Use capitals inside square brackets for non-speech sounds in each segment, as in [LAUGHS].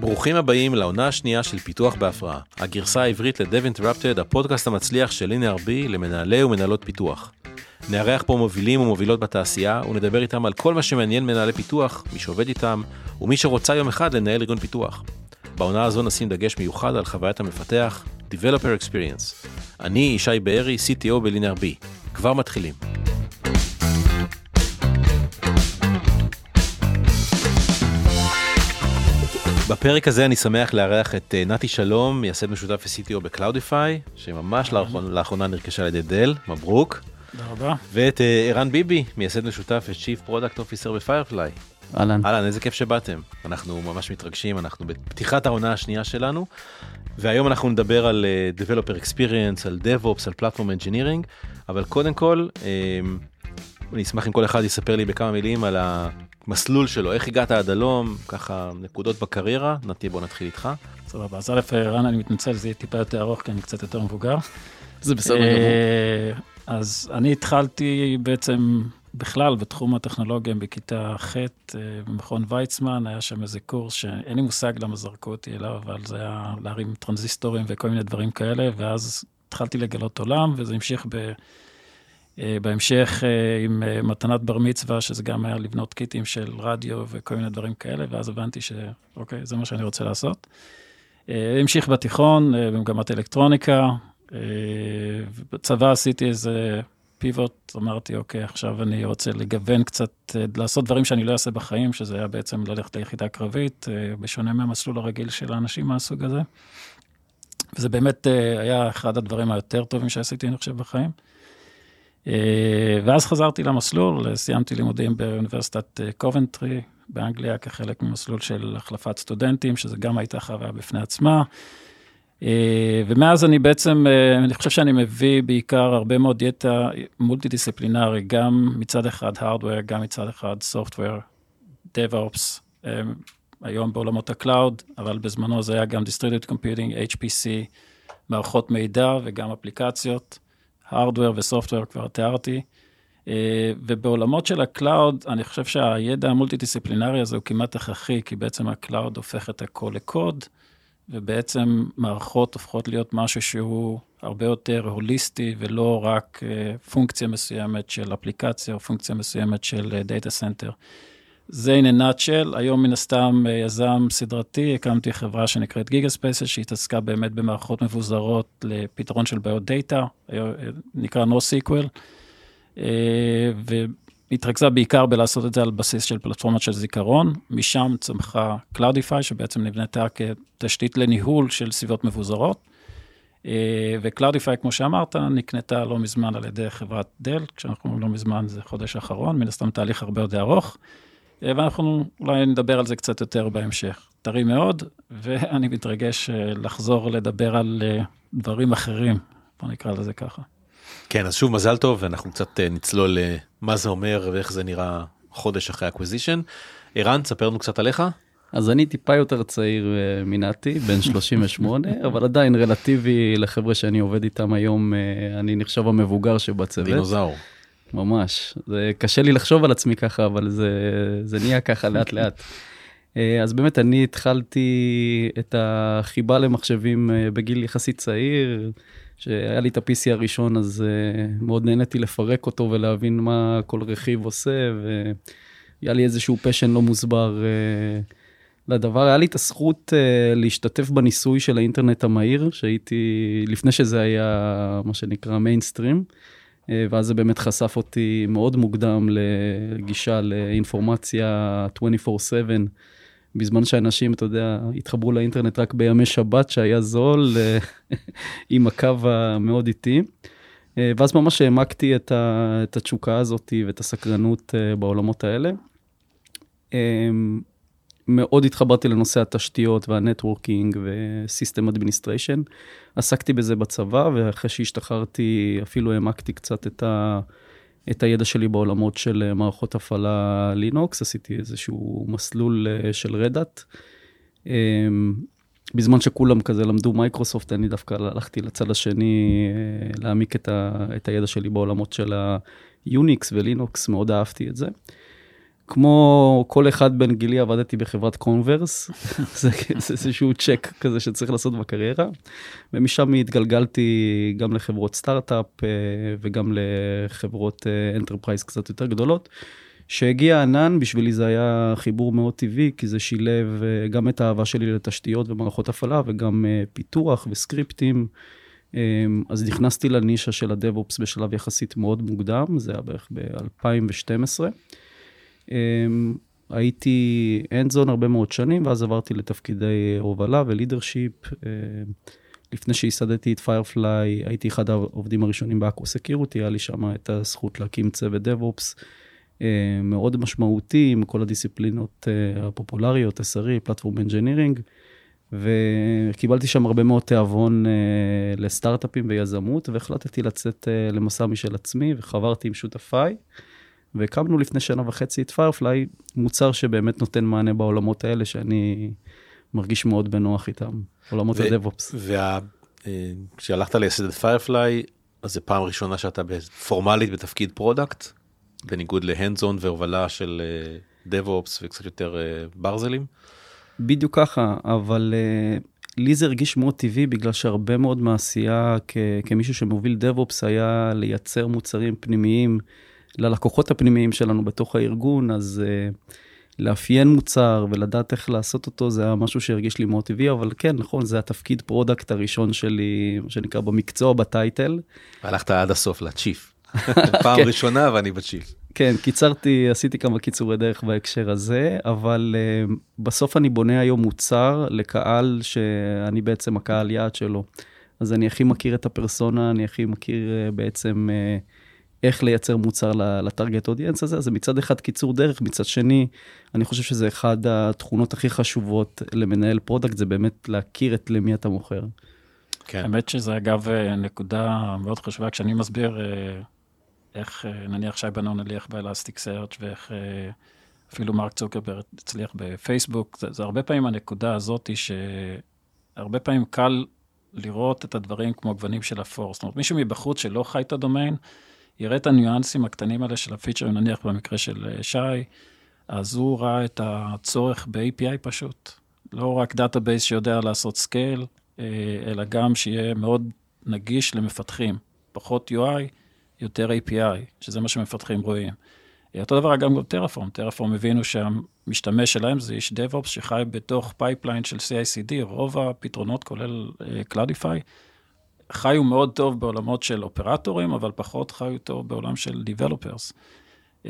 ברוכים הבאים לעונה השנייה של פיתוח בהפרעה, הגרסה העברית ל-Dev Interrupted, הפודקאסט המצליח של LinearB למנהלי ומנהלות פיתוח. נארח פה מובילים ומובילות בתעשייה ונדבר איתם על כל מה שמעניין מנהלי פיתוח, מי שעובד איתם ומי שרוצה יום אחד לנהל ארגון פיתוח. בעונה הזו נשים דגש מיוחד על חוויית המפתח, Developer Experience. אני ישי בארי, CTO ב-LinearB. כבר מתחילים. בפרק הזה אני שמח לארח את אה, נתי שלום, מייסד משותף ו-CTO ב-Cloudify, שממש לאחרונה, נרכשה על ידי דל, מברוק. תודה רבה. ואת אה, ערן ביבי, מייסד משותף ו-Chief Product Officer ב-Firefly. אהלן. אהלן, איזה כיף שבאתם. אנחנו ממש מתרגשים, אנחנו בפתיחת העונה השנייה שלנו, והיום אנחנו נדבר על uh, Developer Experience, על DevOps, על Platform Engineering, אבל קודם כל, אני אשמח אם כל אחד יספר לי בכמה מילים על המסלול שלו, איך הגעת עד הלום, ככה נקודות בקריירה, נתי בוא נתחיל איתך. סבבה, אז א', רן, אני מתנצל, זה יהיה טיפה יותר ארוך, כי אני קצת יותר מבוגר. זה בסדר גמור. אה, אז אני התחלתי בעצם בכלל בתחום הטכנולוגיה בכיתה ח' אה, במכון ויצמן, היה שם איזה קורס שאין לי מושג למה זרקו אותי אליו, אבל זה היה להרים טרנזיסטורים וכל מיני דברים כאלה, ואז התחלתי לגלות עולם, וזה המשיך ב... אה, בהמשך אה, עם מתנת בר מצווה, שזה גם היה לבנות קיטים של רדיו וכל מיני דברים כאלה, ואז הבנתי שאוקיי, זה מה שאני רוצה לעשות. המשיך בתיכון, במגמת אלקטרוניקה, בצבא עשיתי איזה פיבוט, אמרתי, אוקיי, עכשיו אני רוצה לגוון קצת, לעשות דברים שאני לא אעשה בחיים, שזה היה בעצם ללכת ליחידה קרבית, בשונה מהמסלול הרגיל של האנשים מהסוג הזה. וזה באמת היה אחד הדברים היותר טובים שעשיתי, אני חושב, בחיים. ואז חזרתי למסלול, סיימתי לימודים באוניברסיטת קובנטרי באנגליה, כחלק ממסלול של החלפת סטודנטים, שזה גם הייתה חוויה בפני עצמה. אה, ומאז אני בעצם, אה, אני חושב שאני מביא בעיקר הרבה מאוד ידע מולטי דיסציפלינרי, גם מצד אחד Hardware, גם מצד אחד Software, DevOps, אה, היום בעולמות ה-Cloud, אבל בזמנו זה היה גם Distributed Computing, HPC, מערכות מידע וגם אפליקציות, Hardware ו-Software כבר תיארתי. ובעולמות של ה-Cloud, אני חושב שהידע המולטי דיסציפלינרי הזה הוא כמעט הכרחי, כי בעצם ה-Cloud הופך את הכל לקוד. ובעצם מערכות הופכות להיות משהו שהוא הרבה יותר הוליסטי, ולא רק אה, פונקציה מסוימת של אפליקציה או פונקציה מסוימת של Data Center. זה in a nutshell, היום מן הסתם אה, יזם סדרתי, הקמתי חברה שנקראת גיגה ספייסל, שהתעסקה באמת במערכות מבוזרות לפתרון של בעיות דאטה, אה, נקרא NoSQL, התרכזה בעיקר בלעשות את זה על בסיס של פלטפורמות של זיכרון, משם צמחה Cloudify, שבעצם נבנתה כתשתית לניהול של סביבות מבוזרות. אה, ו-Cloudify, כמו שאמרת, נקנתה לא מזמן על ידי חברת דל, כשאנחנו לא מזמן זה חודש האחרון, מן הסתם תהליך הרבה יותר ארוך, אה, ואנחנו אולי נדבר על זה קצת יותר בהמשך. טרי מאוד, ואני מתרגש אה, לחזור לדבר על דברים אחרים, בוא נקרא לזה ככה. כן, אז שוב מזל טוב, ואנחנו קצת נצלול מה זה אומר ואיך זה נראה חודש אחרי Acquisition. ערן, תספר לנו קצת עליך. אז אני טיפה יותר צעיר אה, מנתי, בן [LAUGHS] 38, אבל עדיין relative לחבר'ה שאני עובד איתם היום, אה, אני נחשב המבוגר שבצוות. דינוזאור. ממש, זה קשה לי לחשוב על עצמי ככה, אבל זה, זה נהיה ככה לאט [LAUGHS] לאט. אה, אז באמת אני התחלתי את החיבה למחשבים בגיל יחסית צעיר. שהיה לי את ה-PC הראשון, אז uh, מאוד נהניתי לפרק אותו ולהבין מה כל רכיב עושה, והיה לי איזשהו פשן לא מוסבר לדבר. היה לי את הזכות להשתתף בניסוי של האינטרנט המהיר, שהייתי, לפני שזה היה מה שנקרא מיינסטרים, ואז זה באמת חשף אותי מאוד מוקדם לגישה לאינפורמציה 24/7. בזמן שאנשים, אתה יודע, התחברו לאינטרנט רק בימי שבת, שהיה זול, אה, [LAUGHS] עם הקו המאוד איטי. אה, ואז ממש העמקתי את, ה, את התשוקה הזאת ואת הסקרנות אה, בעולמות האלה. מאוד התחברתי לנושא התשתיות וה-Networking ו-System Administration. עסקתי בזה בצבא, ואחרי שהשתחררתי אפילו העמקתי קצת את ה... את הידע שלי בעולמות של אה, מערכות הפעלה לינוקס, עשיתי איזשהו מסלול אה, של Red Hat. אמ, בזמן שכולם כזה למדו מייקרוסופט, אני דווקא הלכתי לצד השני אה, להעמיק את, ה, את הידע שלי בעולמות של ה-Unix ו-Linux, מאוד אהבתי את זה. כמו כל אחד בן גילי עבדתי בחברת קומברס, [LAUGHS] זה איזשהו צ'ק כזה שצריך לעשות בקריירה, ומשם התגלגלתי גם לחברות סטארט-אפ אה, וגם לחברות Enterprise קצת יותר גדולות. שהגיע ענן, בשבילי זה היה חיבור מאוד טבעי, כי זה שילב אה, גם את האהבה שלי לתשתיות ומערכות הפעלה, וגם אה, פיתוח וסקריפטים. אמ, אז נכנסתי לנישה של ה-DevOps בשלב יחסית מאוד מוקדם, זה היה בערך ב-2012. אמ, הייתי Hands-on הרבה מאוד שנים, ואז עברתי לתפקידי הובלה ו-Leadership. אמ, לפני שייסדתי את Firefly, הייתי אחד העובדים הראשונים ב-Aqua Security, היה לי שם את הזכות להקים צוות DevOps מאוד משמעותי עם כל הדיסציפלינות אה, הפופולריות, SRE, Platform Engineering. וקיבלתי שם הרבה מאוד תיאבון uh, לסטארט-אפים ויזמות, והחלטתי לצאת uh, למסע משל עצמי, וחברתי עם שותפיי, והקמנו לפני שנה וחצי את Firefly, מוצר שבאמת נותן מענה בעולמות האלה, שאני מרגיש מאוד בנוח איתם, עולמות ה-DevOps. וכשהלכת לייסד את Firefly, אז זו פעם ראשונה שאתה פורמלית בתפקיד Product, בניגוד ל-Hands-on והובלה של DevOps וקצת יותר ברזלים. בדיוק ככה, אבל לי זה הרגיש מאוד טבעי, בגלל שהרבה מאוד מעשייה כ- כמישהו שמוביל DevOps היה לייצר מוצרים פנימיים ללקוחות הפנימיים שלנו בתוך הארגון, אז uh, לאפיין מוצר ולדעת איך לעשות אותו, זה היה משהו שהרגיש לי מאוד טבעי, אבל כן, נכון, זה התפקיד Product הראשון שלי, מה שנקרא, במקצוע, ב-Title. הלכת עד הסוף ל-Chief. [LAUGHS] פעם כן. ראשונה ואני ב-Chief. כן, קיצרתי, עשיתי כמה קיצורי דרך בהקשר הזה, אבל uh, בסוף אני בונה היום מוצר לקהל שאני בעצם הקהל יעד שלו. אז אני הכי מכיר את הפרסונה, אני הכי מכיר uh, בעצם uh, איך לייצר מוצר לטארגט אודיאנס הזה. אז מצד אחד קיצור דרך, מצד שני, אני חושב שזה אחד התכונות הכי חשובות למנהל Product, זה באמת להכיר את למי אתה מוכר. כן. האמת שזה אגב נקודה מאוד חשובה, כשאני מסביר איך אה, נניח שי בנון הצליח ב-Elasticsearch ואיך אה, אפילו מרק צוקרברג הצליח בפייסבוק, זה, זה הרבה פעמים הנקודה הזאת שהרבה פעמים קל לראות את הדברים כמו גוונים של אפור. זאת אומרת, מישהו מבחוץ שלא חי את ה-Domain, יראה את הניואנסים הקטנים האלה של ה-Feature, נניח במקרה של אה, שי, אז הוא ראה את הצורך ב-API פשוט. לא רק Database שיודע לעשות Scale, אלא גם שיהיה מאוד נגיש למפתחים. פחות UI, יותר API, שזה מה שמפתחים רואים. אותו דבר גם עם Terraform, Terraform הבינו שהמשתמש שלהם זה איש DevOps שחי בתוך Pipeline של CI/CD, רוב הפתרונות, כולל Cloudify, uh, חיו מאוד טוב בעולמות של אופרטורים, אבל פחות חיו טוב בעולם של Developers. Uh,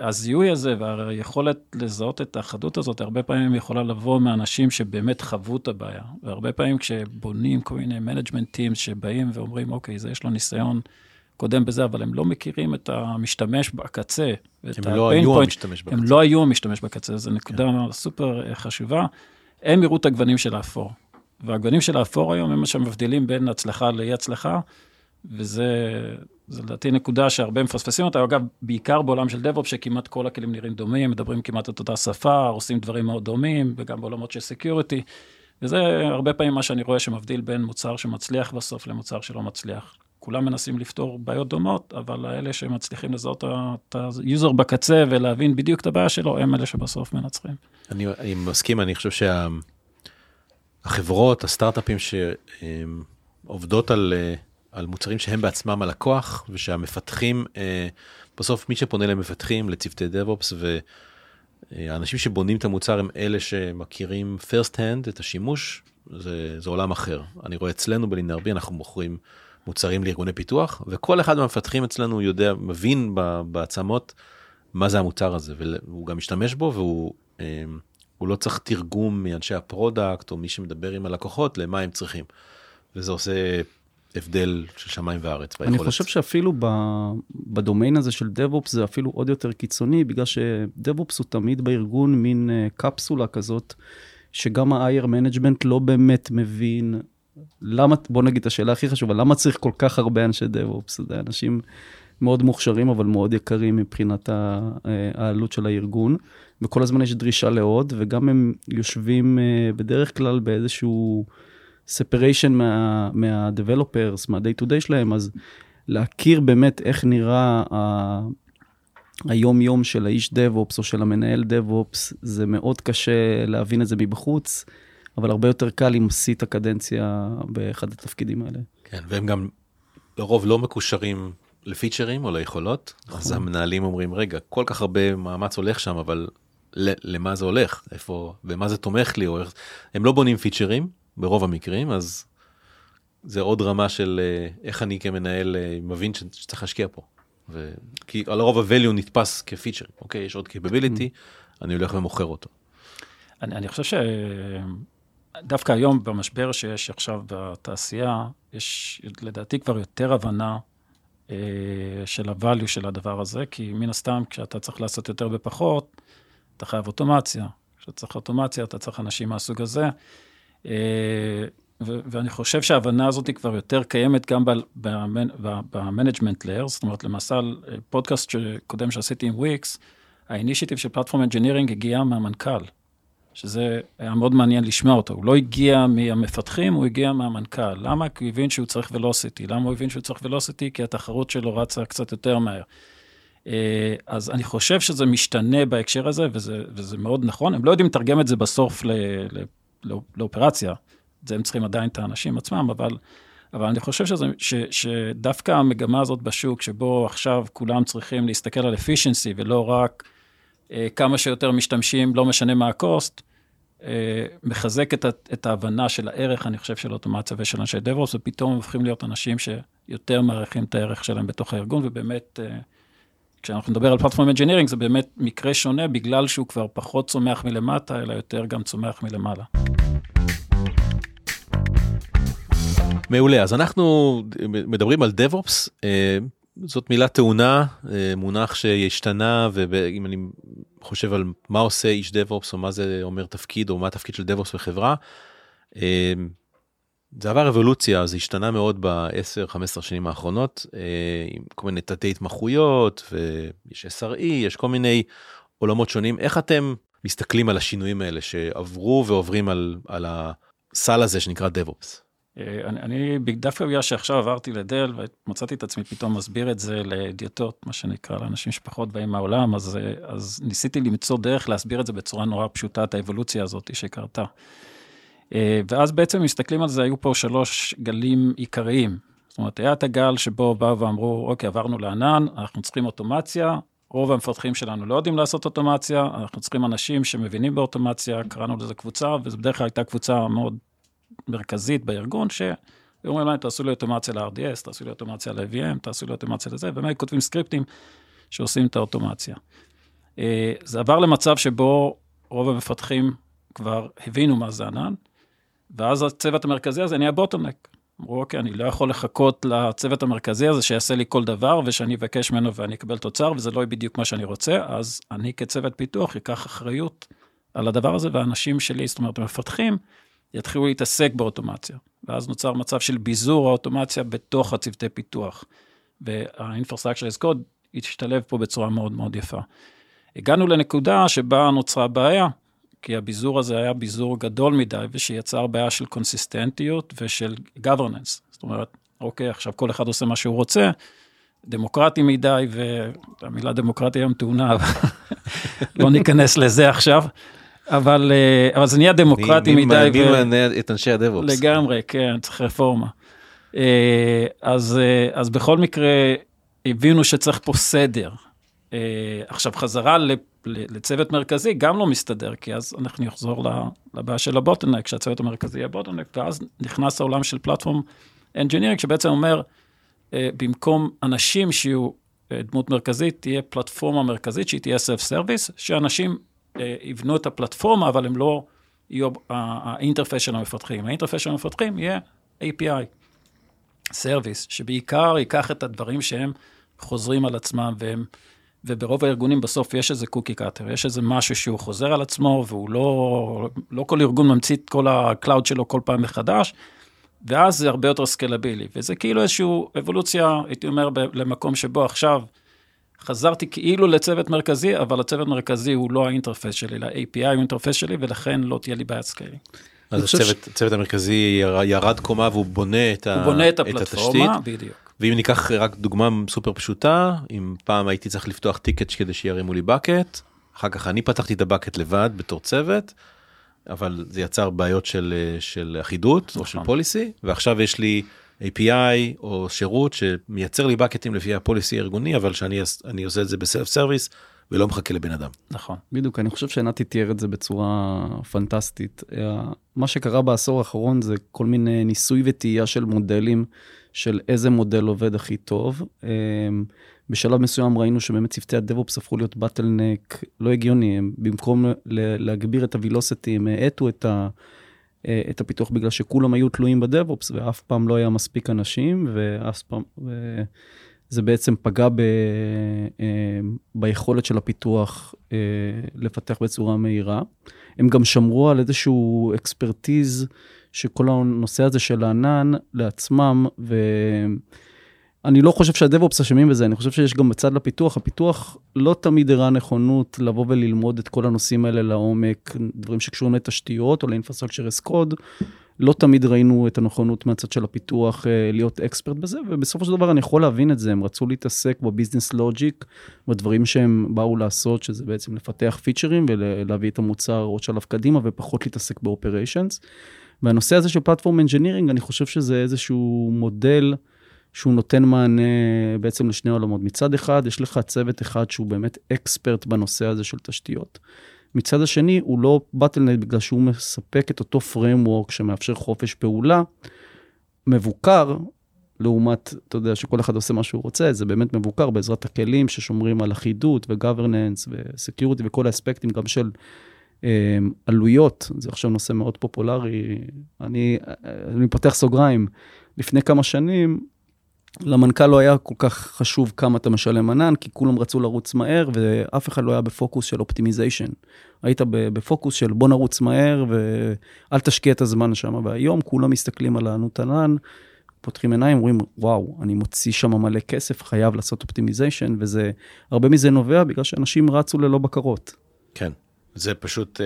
הזיהוי הזה והיכולת לזהות את האחדות הזאת, הרבה פעמים יכולה לבוא מאנשים שבאמת חוו את הבעיה. והרבה פעמים כשבונים כל מיני management teams שבאים ואומרים, אוקיי, זה יש לו ניסיון קודם בזה, אבל הם לא מכירים את המשתמש בקצה. הם לא היו המשתמש בקצה. הם לא היו המשתמש בקצה, זו נקודה כן. סופר חשובה. הם יראו את הגוונים של האפור. והגוונים של האפור היום הם מה שמבדילים בין הצלחה לאי הצלחה, וזה לדעתי נקודה שהרבה מפספסים אותה. אגב, בעיקר בעולם של DevOps, שכמעט כל הכלים נראים דומים, מדברים כמעט את אותה שפה, עושים דברים מאוד דומים, וגם בעולמות של Security. וזה הרבה פעמים מה שאני רואה שמבדיל בין מוצר שמצליח בסוף למוצר שלא מצליח. כולם מנסים לפתור בעיות דומות, אבל האלה שמצליחים לזהות את ה user בקצה ולהבין בדיוק את הבעיה שלו, הם אלה שבסוף מנצחים. אני, אני מסכים, אני חושב שהחברות, שה, הסטארט-אפים שעובדות על, על מוצרים שהם בעצמם הלקוח, ושהמפתחים, בסוף מי שפונה למפתחים, לצוותי DevOps, והאנשים שבונים את המוצר הם אלה שמכירים first hand את השימוש, זה, זה עולם אחר. אני רואה אצלנו בלינרבי, אנחנו מוכרים מוצרים לארגוני פיתוח, וכל אחד מהמפתחים אצלנו יודע, מבין בעצמות מה זה המוצר הזה, והוא גם משתמש בו, והוא אמ, לא צריך תרגום מאנשי ה product או מי שמדבר עם הלקוחות למה הם צריכים. וזה עושה הבדל של שמיים וארץ ביכולת. אני חושב שאפילו בדומיין הזה של DevOps זה אפילו עוד יותר קיצוני, בגלל ש-DevOps הוא תמיד בארגון מין אה, קפסולה כזאת, שגם ה-higher management לא באמת מבין למה, בוא נגיד את השאלה הכי חשובה, למה צריך כל כך הרבה אנשי DevOps? זה אנשים מאוד מוכשרים, אבל מאוד יקרים מבחינת אה, העלות של הארגון, וכל הזמן יש דרישה לעוד, וגם הם יושבים אה, בדרך כלל באיזשהו separation מה, מה-developers, מה-day to day שלהם, אז להכיר באמת איך נראה היום-יום של האיש DevOps או של המנהל DevOps, זה מאוד קשה להבין את זה מבחוץ, אבל הרבה יותר קל אם עשית קדנציה באחד התפקידים האלה. כן, והם גם לרוב לא מקושרים לפיצ'רים או ליכולות, נכון. אז המנהלים אומרים, רגע, כל כך הרבה מאמץ הולך שם, אבל למה זה הולך, איפה, ומה זה תומך לי, או איך, הם לא בונים פיצ'רים ברוב המקרים, אז זה עוד רמה של אה, איך אני כמנהל אה, מבין שצריך להשקיע פה. ו... כי על הרוב ה-value נתפס כפיצ'ר, אוקיי, יש עוד capability, mm. אני הולך ומוכר אותו. אני, אני חושב שדווקא היום במשבר שיש עכשיו בתעשייה, יש לדעתי כבר יותר הבנה של ה-value של הדבר הזה, כי מן הסתם כשאתה צריך לעשות יותר בפחות, אתה חייב אוטומציה. כשאתה צריך אוטומציה, אתה צריך אנשים מהסוג הזה. אה, ו- ואני חושב שההבנה הזאת היא כבר יותר קיימת גם ב management layer, זאת אומרת, למשל, פודקאסט קודם שעשיתי עם וויקס, ה initiative של platform engineering הגיע מהמנכ"ל, שזה היה מאוד מעניין לשמוע אותו. הוא לא הגיע מהמפתחים, הוא הגיע מהמנכ"ל. למה? כי הוא הבין שהוא צריך ולוסיטי. למה הוא הבין שהוא צריך ולוסיטי? כי התחרות שלו רצה קצת יותר מהר. אה, אז אני חושב שזה משתנה בהקשר הזה, וזה, וזה מאוד נכון. הם לא יודעים לתרגם את זה בסוף ל, ל, לא, לאופרציה. זה הם צריכים עדיין את האנשים עצמם, אבל, אבל אני חושב שזה, ש, שדווקא המגמה הזאת בשוק, שבו עכשיו כולם צריכים להסתכל על efficiency ולא רק כמה שיותר משתמשים, לא משנה מה ה cost, אה, מחזק את, את ההבנה של הערך, אני חושב, של אוטומציה ושל אנשי DevOps, ופתאום הופכים להיות אנשים שיותר מעריכים את הערך שלהם בתוך הארגון, ובאמת... אה, כשאנחנו נדבר על platform engineering, זה באמת מקרה שונה, בגלל שהוא כבר פחות צומח מלמטה, אלא יותר גם צומח מלמעלה. מעולה, אז אנחנו מדברים על DevOps, אה, זאת מילה טעונה, אה, מונח שהשתנה, ואם אני חושב על מה עושה איש DevOps, או מה זה אומר תפקיד, או מה התפקיד של DevOps בחברה, אה, זה עבר אבולוציה, זה השתנה מאוד ב-10-15 שנים האחרונות, עם כל מיני תתי התמחויות, ויש SRE, יש כל מיני עולמות שונים. איך אתם מסתכלים על השינויים האלה שעברו ועוברים על, על הסל הזה שנקרא DevOps? אה, אני, אני דווקא בגלל שעכשיו עברתי לדל ומצאתי את עצמי פתאום מסביר את זה לאדיוטות, מה שנקרא, לאנשים שפחות באים מהעולם, אז, אה, אז ניסיתי למצוא דרך להסביר את זה בצורה נורא פשוטה, את האבולוציה הזאת שקרתה. אה, ואז בעצם מסתכלים על זה, היו פה שלוש גלים עיקריים. זאת אומרת, היה את הגל שבו באו ואמרו, אוקיי, עברנו לענן, אנחנו צריכים אוטומציה, רוב המפתחים שלנו לא יודעים לעשות אוטומציה, אנחנו צריכים אנשים שמבינים באוטומציה, קראנו לזה קבוצה, וזו בדרך כלל הייתה קבוצה מאוד מרכזית בארגון, שאומרים להם, תעשו לי אוטומציה ל-RDS, תעשו לי אוטומציה ל-VM, תעשו לי אוטומציה לזה, ובאמת כותבים סקריפטים שעושים את האוטומציה. אה, זה עבר למצב שבו רוב המפתחים כבר הבינו מה זה ענן, ואז הצוות המרכזי הזה נהיה בוטלנק. אמרו, אוקיי, אני לא יכול לחכות לצוות המרכזי הזה שיעשה לי כל דבר, ושאני אבקש ממנו ואני אקבל תוצר, וזה לא בדיוק מה שאני רוצה, אז אני כצוות פיתוח אקח אחריות על הדבר הזה, והאנשים שלי, זאת אומרת, המפתחים, יתחילו להתעסק באוטומציה. ואז נוצר מצב של ביזור האוטומציה בתוך הצוותי פיתוח. וה-infrastructure as code השתלב פה בצורה מאוד מאוד יפה. הגענו לנקודה שבה נוצרה בעיה, כי הביזור הזה היה ביזור גדול מדי, ושיצר בעיה של קונסיסטנטיות ושל governance. זאת אומרת, אוקיי, עכשיו כל אחד עושה מה שהוא רוצה, דמוקרטי מדי, והמילה דמוקרטיה היום טעונה, [LAUGHS] לא ניכנס לזה עכשיו. אבל, אה, אבל זה נהיה דמוקרטי מי, מדי. מי מענה את אנשי הדב-אופס? לגמרי, כן, צריך רפורמה. אה, אז, אה, אז בכל מקרה, הבינו שצריך פה סדר. עכשיו, חזרה לצוות מרכזי גם לא מסתדר, כי אז אנחנו נחזור לבעיה של הבוטלנק, כשהצוות המרכזי יהיה בוטלנק, ואז נכנס העולם של פלטפורם engineering, שבעצם אומר, במקום אנשים שיהיו דמות מרכזית, תהיה פלטפורמה מרכזית שהיא תהיה self service, שאנשים יבנו את הפלטפורמה, אבל הם לא יהיו ה interface של המפתחים. ה interface של המפתחים יהיה API, service, שבעיקר ייקח את הדברים שהם חוזרים על עצמם, והם, וברוב הארגונים בסוף יש איזה cookie cutter, יש איזה משהו שהוא חוזר על עצמו, והוא לא, לא כל ארגון ממציא את כל ה cloud שלו כל פעם מחדש, ואז זה הרבה יותר scalable, וזה כאילו איזושהי אבולוציה, הייתי אומר, למקום שבו עכשיו, חזרתי כאילו לצוות מרכזי, אבל הצוות מרכזי הוא לא ה interface שלי, ה-API הוא ה interface שלי, ולכן לא תהיה לי בעיית scaling. אז הצוות, ש... הצוות המרכזי ירד קומה והוא בונה את, הוא ה... בונה את הפלטפורמה, את בדיוק. ואם ניקח רק דוגמה סופר פשוטה, אם פעם הייתי צריך לפתוח טיקט כדי שירימו לי bucket, אחר כך אני פתחתי את ה bucket לבד בתור צוות, אבל זה יצר בעיות של, של אחידות נכון. או של policy, ועכשיו יש לי API או שירות שמייצר לי bucketים לפי ה policy הארגוני, אבל שאני עושה את זה ב self service. ולא מחכה לבן אדם. נכון. בדיוק, אני חושב שנתי תיאר את זה בצורה פנטסטית. מה שקרה בעשור האחרון זה כל מיני ניסוי וטעייה של מודלים, של איזה מודל עובד הכי טוב. אמ, בשלב מסוים ראינו שבאמת צוותי ה DevOps הפכו להיות bottleneck לא הגיוני, במקום להגביר את הווילוסיטי, הם האטו את, ה, את הפיתוח בגלל שכולם היו תלויים בדב-אופס ואף פעם לא היה מספיק אנשים, ואף פעם... ו... זה בעצם פגע ב, אה, ביכולת של הפיתוח אה, לפתח בצורה מהירה. הם גם שמרו על איזשהו אקספרטיז שכל הנושא הזה של הענן לעצמם, ואני לא חושב שהדב-אופס אשמים בזה, אני חושב שיש גם בצד לפיתוח, הפיתוח לא תמיד הראה נכונות לבוא וללמוד את כל הנושאים האלה לעומק, דברים שקשורים לתשתיות או לאינפרסטרקצ'ר אס קוד. לא תמיד ראינו את הנכונות מהצד של הפיתוח אה, להיות expert בזה, ובסופו של דבר אני יכול להבין את זה, הם רצו להתעסק ב business logic, בדברים שהם באו לעשות, שזה בעצם לפתח פיצ'רים ולהביא את המוצר עוד שלב קדימה, ופחות להתעסק ב operations. והנושא הזה של platform engineering, אני חושב שזה איזשהו מודל שהוא נותן מענה בעצם לשני עולמות. מצד אחד, יש לך צוות אחד שהוא באמת expert בנושא הזה של תשתיות. מצד השני, הוא לא בטלנט בגלל שהוא מספק את אותו framework שמאפשר חופש פעולה, מבוקר, לעומת, אתה יודע, שכל אחד עושה מה שהוא רוצה, זה באמת מבוקר בעזרת הכלים ששומרים על אחידות ו-governance ו-security וכל האספקטים, גם של אה, עלויות, זה עכשיו נושא מאוד פופולרי. אני, אני פותח סוגריים, לפני כמה שנים, למנכ"ל לא היה כל כך חשוב כמה אתה משלם ענן, כי כולם רצו לרוץ מהר, ואף אחד לא היה בפוקוס של אופטימיזיישן. היית בפוקוס של בוא נרוץ מהר ואל תשקיע את הזמן שם. והיום כולם מסתכלים על העננות ענן, פותחים עיניים, אומרים, וואו, אני מוציא שם מלא כסף, חייב לעשות optimization, וזה, הרבה מזה נובע בגלל שאנשים רצו ללא בקרות. כן, זה פשוט...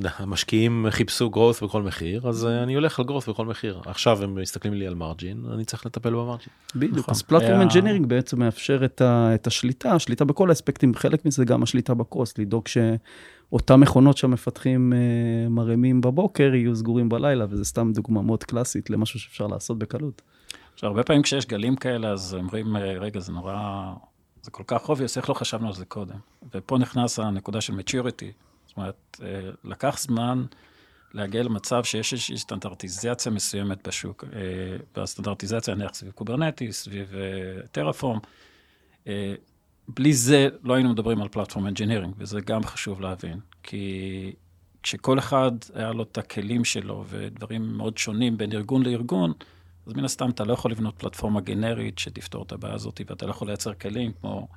יודע, המשקיעים חיפשו growth בכל מחיר, אז אה, אני הולך על growth בכל מחיר. עכשיו הם מסתכלים לי על margin, אני צריך לטפל ב margin. בדיוק, נכון. אז platform engineering בעצם מאפשר את, ה, את השליטה, השליטה בכל האספקטים, חלק מזה גם השליטה ב cost, לדאוג שאותן מכונות שהמפתחים אה, מרימים בבוקר יהיו סגורים בלילה, וזה סתם דוגמה מאוד קלאסית למשהו שאפשר לעשות בקלות. עכשיו, הרבה פעמים כשיש גלים כאלה, אז אומרים, אה, רגע, זה נורא, זה כל כך obvious, איך לא חשבנו על זה קודם? ופה נכנס הנקודה של maturity. אומרת, אה, לקח זמן להגיע למצב שיש איזושהי סטנדרטיזציה מסוימת בשוק. אה, והסטנדרטיזציה נניח סביב Kubernetes, סביב Terraform. אה, בלי זה לא היינו מדברים על platform engineering, וזה גם חשוב להבין. כי כשכל אחד היה לו את הכלים שלו ודברים מאוד שונים בין ארגון לארגון, אז מן הסתם אתה לא יכול לבנות פלטפורמה גנרית שתפתור את הבעיה הזאת, ואתה לא יכול לייצר כלים כמו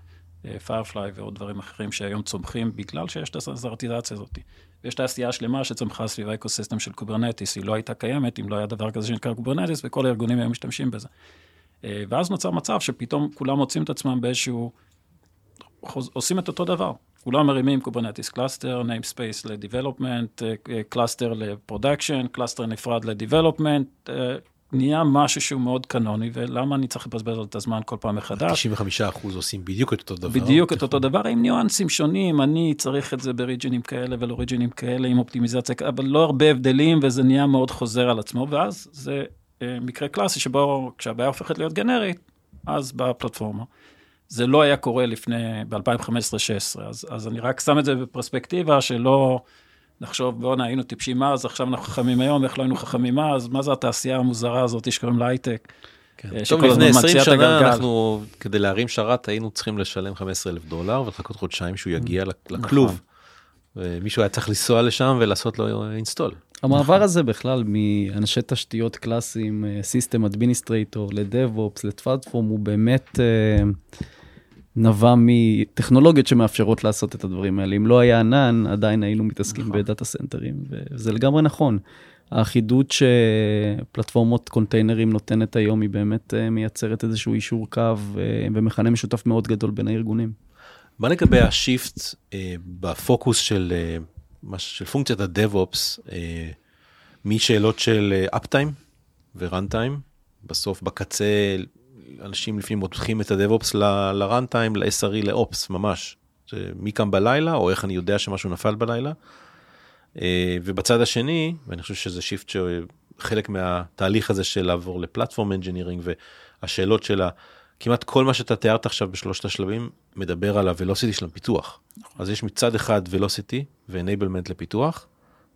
Firefly ועוד דברים אחרים שהיום צומחים בגלל שיש את הסטנדרטיזציה הזאת. ויש תעשייה שלמה שצמחה סביב האקוסיסטם של Kubernetes, היא לא הייתה קיימת אם לא היה דבר כזה שנקרא Kubernetes, וכל הארגונים היו משתמשים בזה. אה, ואז נוצר מצב שפתאום כולם מוצאים את עצמם באיזשהו, עושים את אותו דבר. כולם מרימים Kubernetes cluster, namespace ל development, cluster ל production, cluster נפרד ל development, נהיה משהו שהוא מאוד קנוני, ולמה אני צריך לבזבז על את הזמן כל פעם מחדש? 95% עושים בדיוק את אותו דבר. בדיוק את אותו דבר, עם ניואנסים שונים, אני צריך את זה ב regionים כאלה ולא regionים כאלה, עם אופטימיזציה, אבל לא הרבה הבדלים, וזה נהיה מאוד חוזר על עצמו, ואז זה אה, מקרה קלאסי שבו כשהבעיה הופכת להיות גנרית, אז באה הפלטפורמה. זה לא היה קורה לפני, ב-2015-2016, אז, אז אני רק שם את זה בפרספקטיבה שלא... לחשוב, בואנה, היינו טיפשים אז, עכשיו אנחנו חכמים היום, איך לא היינו חכמים אז, מה זה התעשייה המוזרה הזאת שקוראים לה הייטק? כן. אה, טוב, לפני 20 שנה אנחנו, כדי להרים שרת, היינו צריכים לשלם 15 אלף דולר ולחכות חודשיים שהוא יגיע נכון. לכלוב. ומישהו היה צריך לנסוע לשם ולעשות לו install. המעבר הזה בכלל מאנשי תשתיות קלאסיים, system administrator, ל DevOps, ל platform, הוא באמת... Uh, נבע מטכנולוגיות שמאפשרות לעשות את הדברים האלה. אם לא היה ענן, עדיין היינו מתעסקים נכון. ב data centerים, וזה לגמרי נכון. האחידות שפלטפורמות קונטיינרים נותנת היום, היא באמת אה, מייצרת איזשהו אישור קו אה, ומכנה משותף מאוד גדול בין הארגונים. מה לגבי השיפט אה, בפוקוס של, אה, של פונקציית הדב-אופס, אה, משאלות של אפטיים ורן-טיים, בסוף בקצה אנשים לפעמים מותחים את ה-DevOps ל-runtime, ל-SRE, ל-Ops, ממש. זה מי קם בלילה, או איך אני יודע שמשהו נפל בלילה. אה, ובצד השני, ואני חושב שזה shift שחלק מהתהליך הזה של לעבור ל platform engineering והשאלות של כמעט כל מה שאתה תיארת עכשיו בשלושת השלבים מדבר על ה-velocity של הפיתוח. אז יש מצד אחד velocity ו-enablement לפיתוח,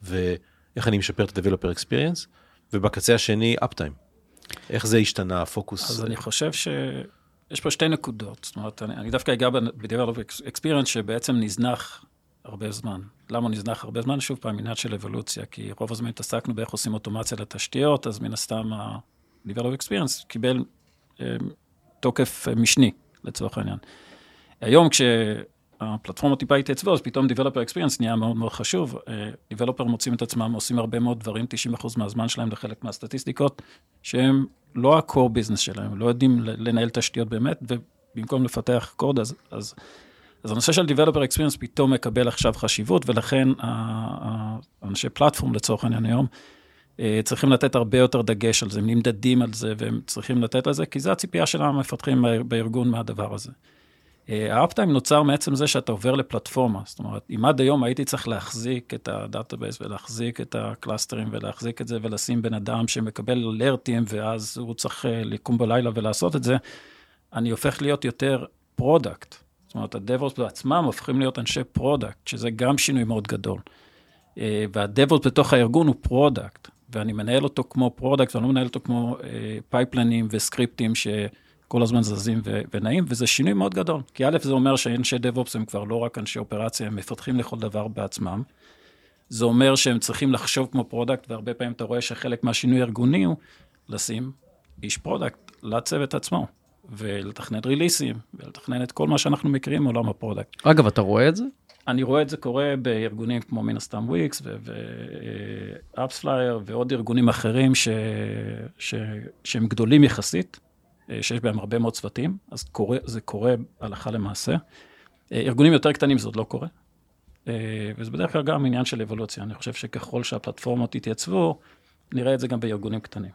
ואיך אני משפר את ה-developer experience, ובקצה השני uptime. איך זה השתנה, הפוקוס? אז אני חושב שיש פה שתי נקודות. זאת אומרת, אני, אני דווקא אגע ב-developer experience שבעצם נזנח הרבה זמן. למה נזנח הרבה זמן? שוב פעם, עניין של אבולוציה, כי רוב הזמן התעסקנו באיך עושים אוטומציה לתשתיות, אז מן הסתם ה-developer experience קיבל אה, תוקף אה, משני, לצורך העניין. היום כשהפלטפורמה טיפה התייצבו, אז פתאום Developer Experience נהיה מאוד מאוד חשוב. Developer מוצאים את עצמם, עושים הרבה מאוד דברים, 90% מהזמן שלהם לחלק מהסטטיסטיקות, שהם לא ה-core business שלהם, לא יודעים לנהל תשתיות באמת, ובמקום לפתח קוד, אז, אז, אז הנושא של Developer Experience פתאום מקבל עכשיו חשיבות, ולכן אנשי platform לצורך העניין היום, אה, צריכים לתת הרבה יותר דגש על זה, הם נמדדים על זה והם צריכים לתת על זה, כי זו הציפייה של המפתחים בארגון מהדבר הזה. ה uptime נוצר מעצם זה שאתה עובר לפלטפורמה, זאת אומרת, אם עד היום הייתי צריך להחזיק את ה database ולהחזיק את ה clusterים ולהחזיק את זה ולשים בן אדם שמקבל alertים ואז הוא צריך אה, לקום בלילה ולעשות את זה, אני הופך להיות יותר product. זאת אומרת, ה DevOps בעצמם הופכים להיות אנשי product, שזה גם שינוי מאוד גדול. אה, וה DevOps בתוך הארגון הוא product. ואני מנהל אותו כמו product, ואני לא מנהל אותו כמו pipelineים אה, וסקריפטים שכל הזמן זזים ו- ונעים, וזה שינוי מאוד גדול. כי א', זה אומר שאנשי DevOps הם כבר לא רק אנשי אופרציה, הם מפתחים לכל דבר בעצמם. זה אומר שהם צריכים לחשוב כמו product, והרבה פעמים אתה רואה שחלק מהשינוי הארגוני הוא לשים איש product לצוות עצמו, ולתכנן releaseים, ולתכנן את כל מה שאנחנו מכירים מעולם ה product. אגב, אתה רואה את זה? אני רואה את זה קורה בארגונים כמו מן הסתם Wix ו AppsFlyer ועוד ארגונים אחרים ש, ש, שהם גדולים יחסית, אה, שיש בהם הרבה מאוד צוותים, אז קורה, זה קורה הלכה למעשה. אה, ארגונים יותר קטנים זה עוד לא קורה, אה, וזה בדרך כלל גם עניין של אבולוציה. אני חושב שככל שהפלטפורמות יתייצבו, נראה את זה גם בארגונים קטנים.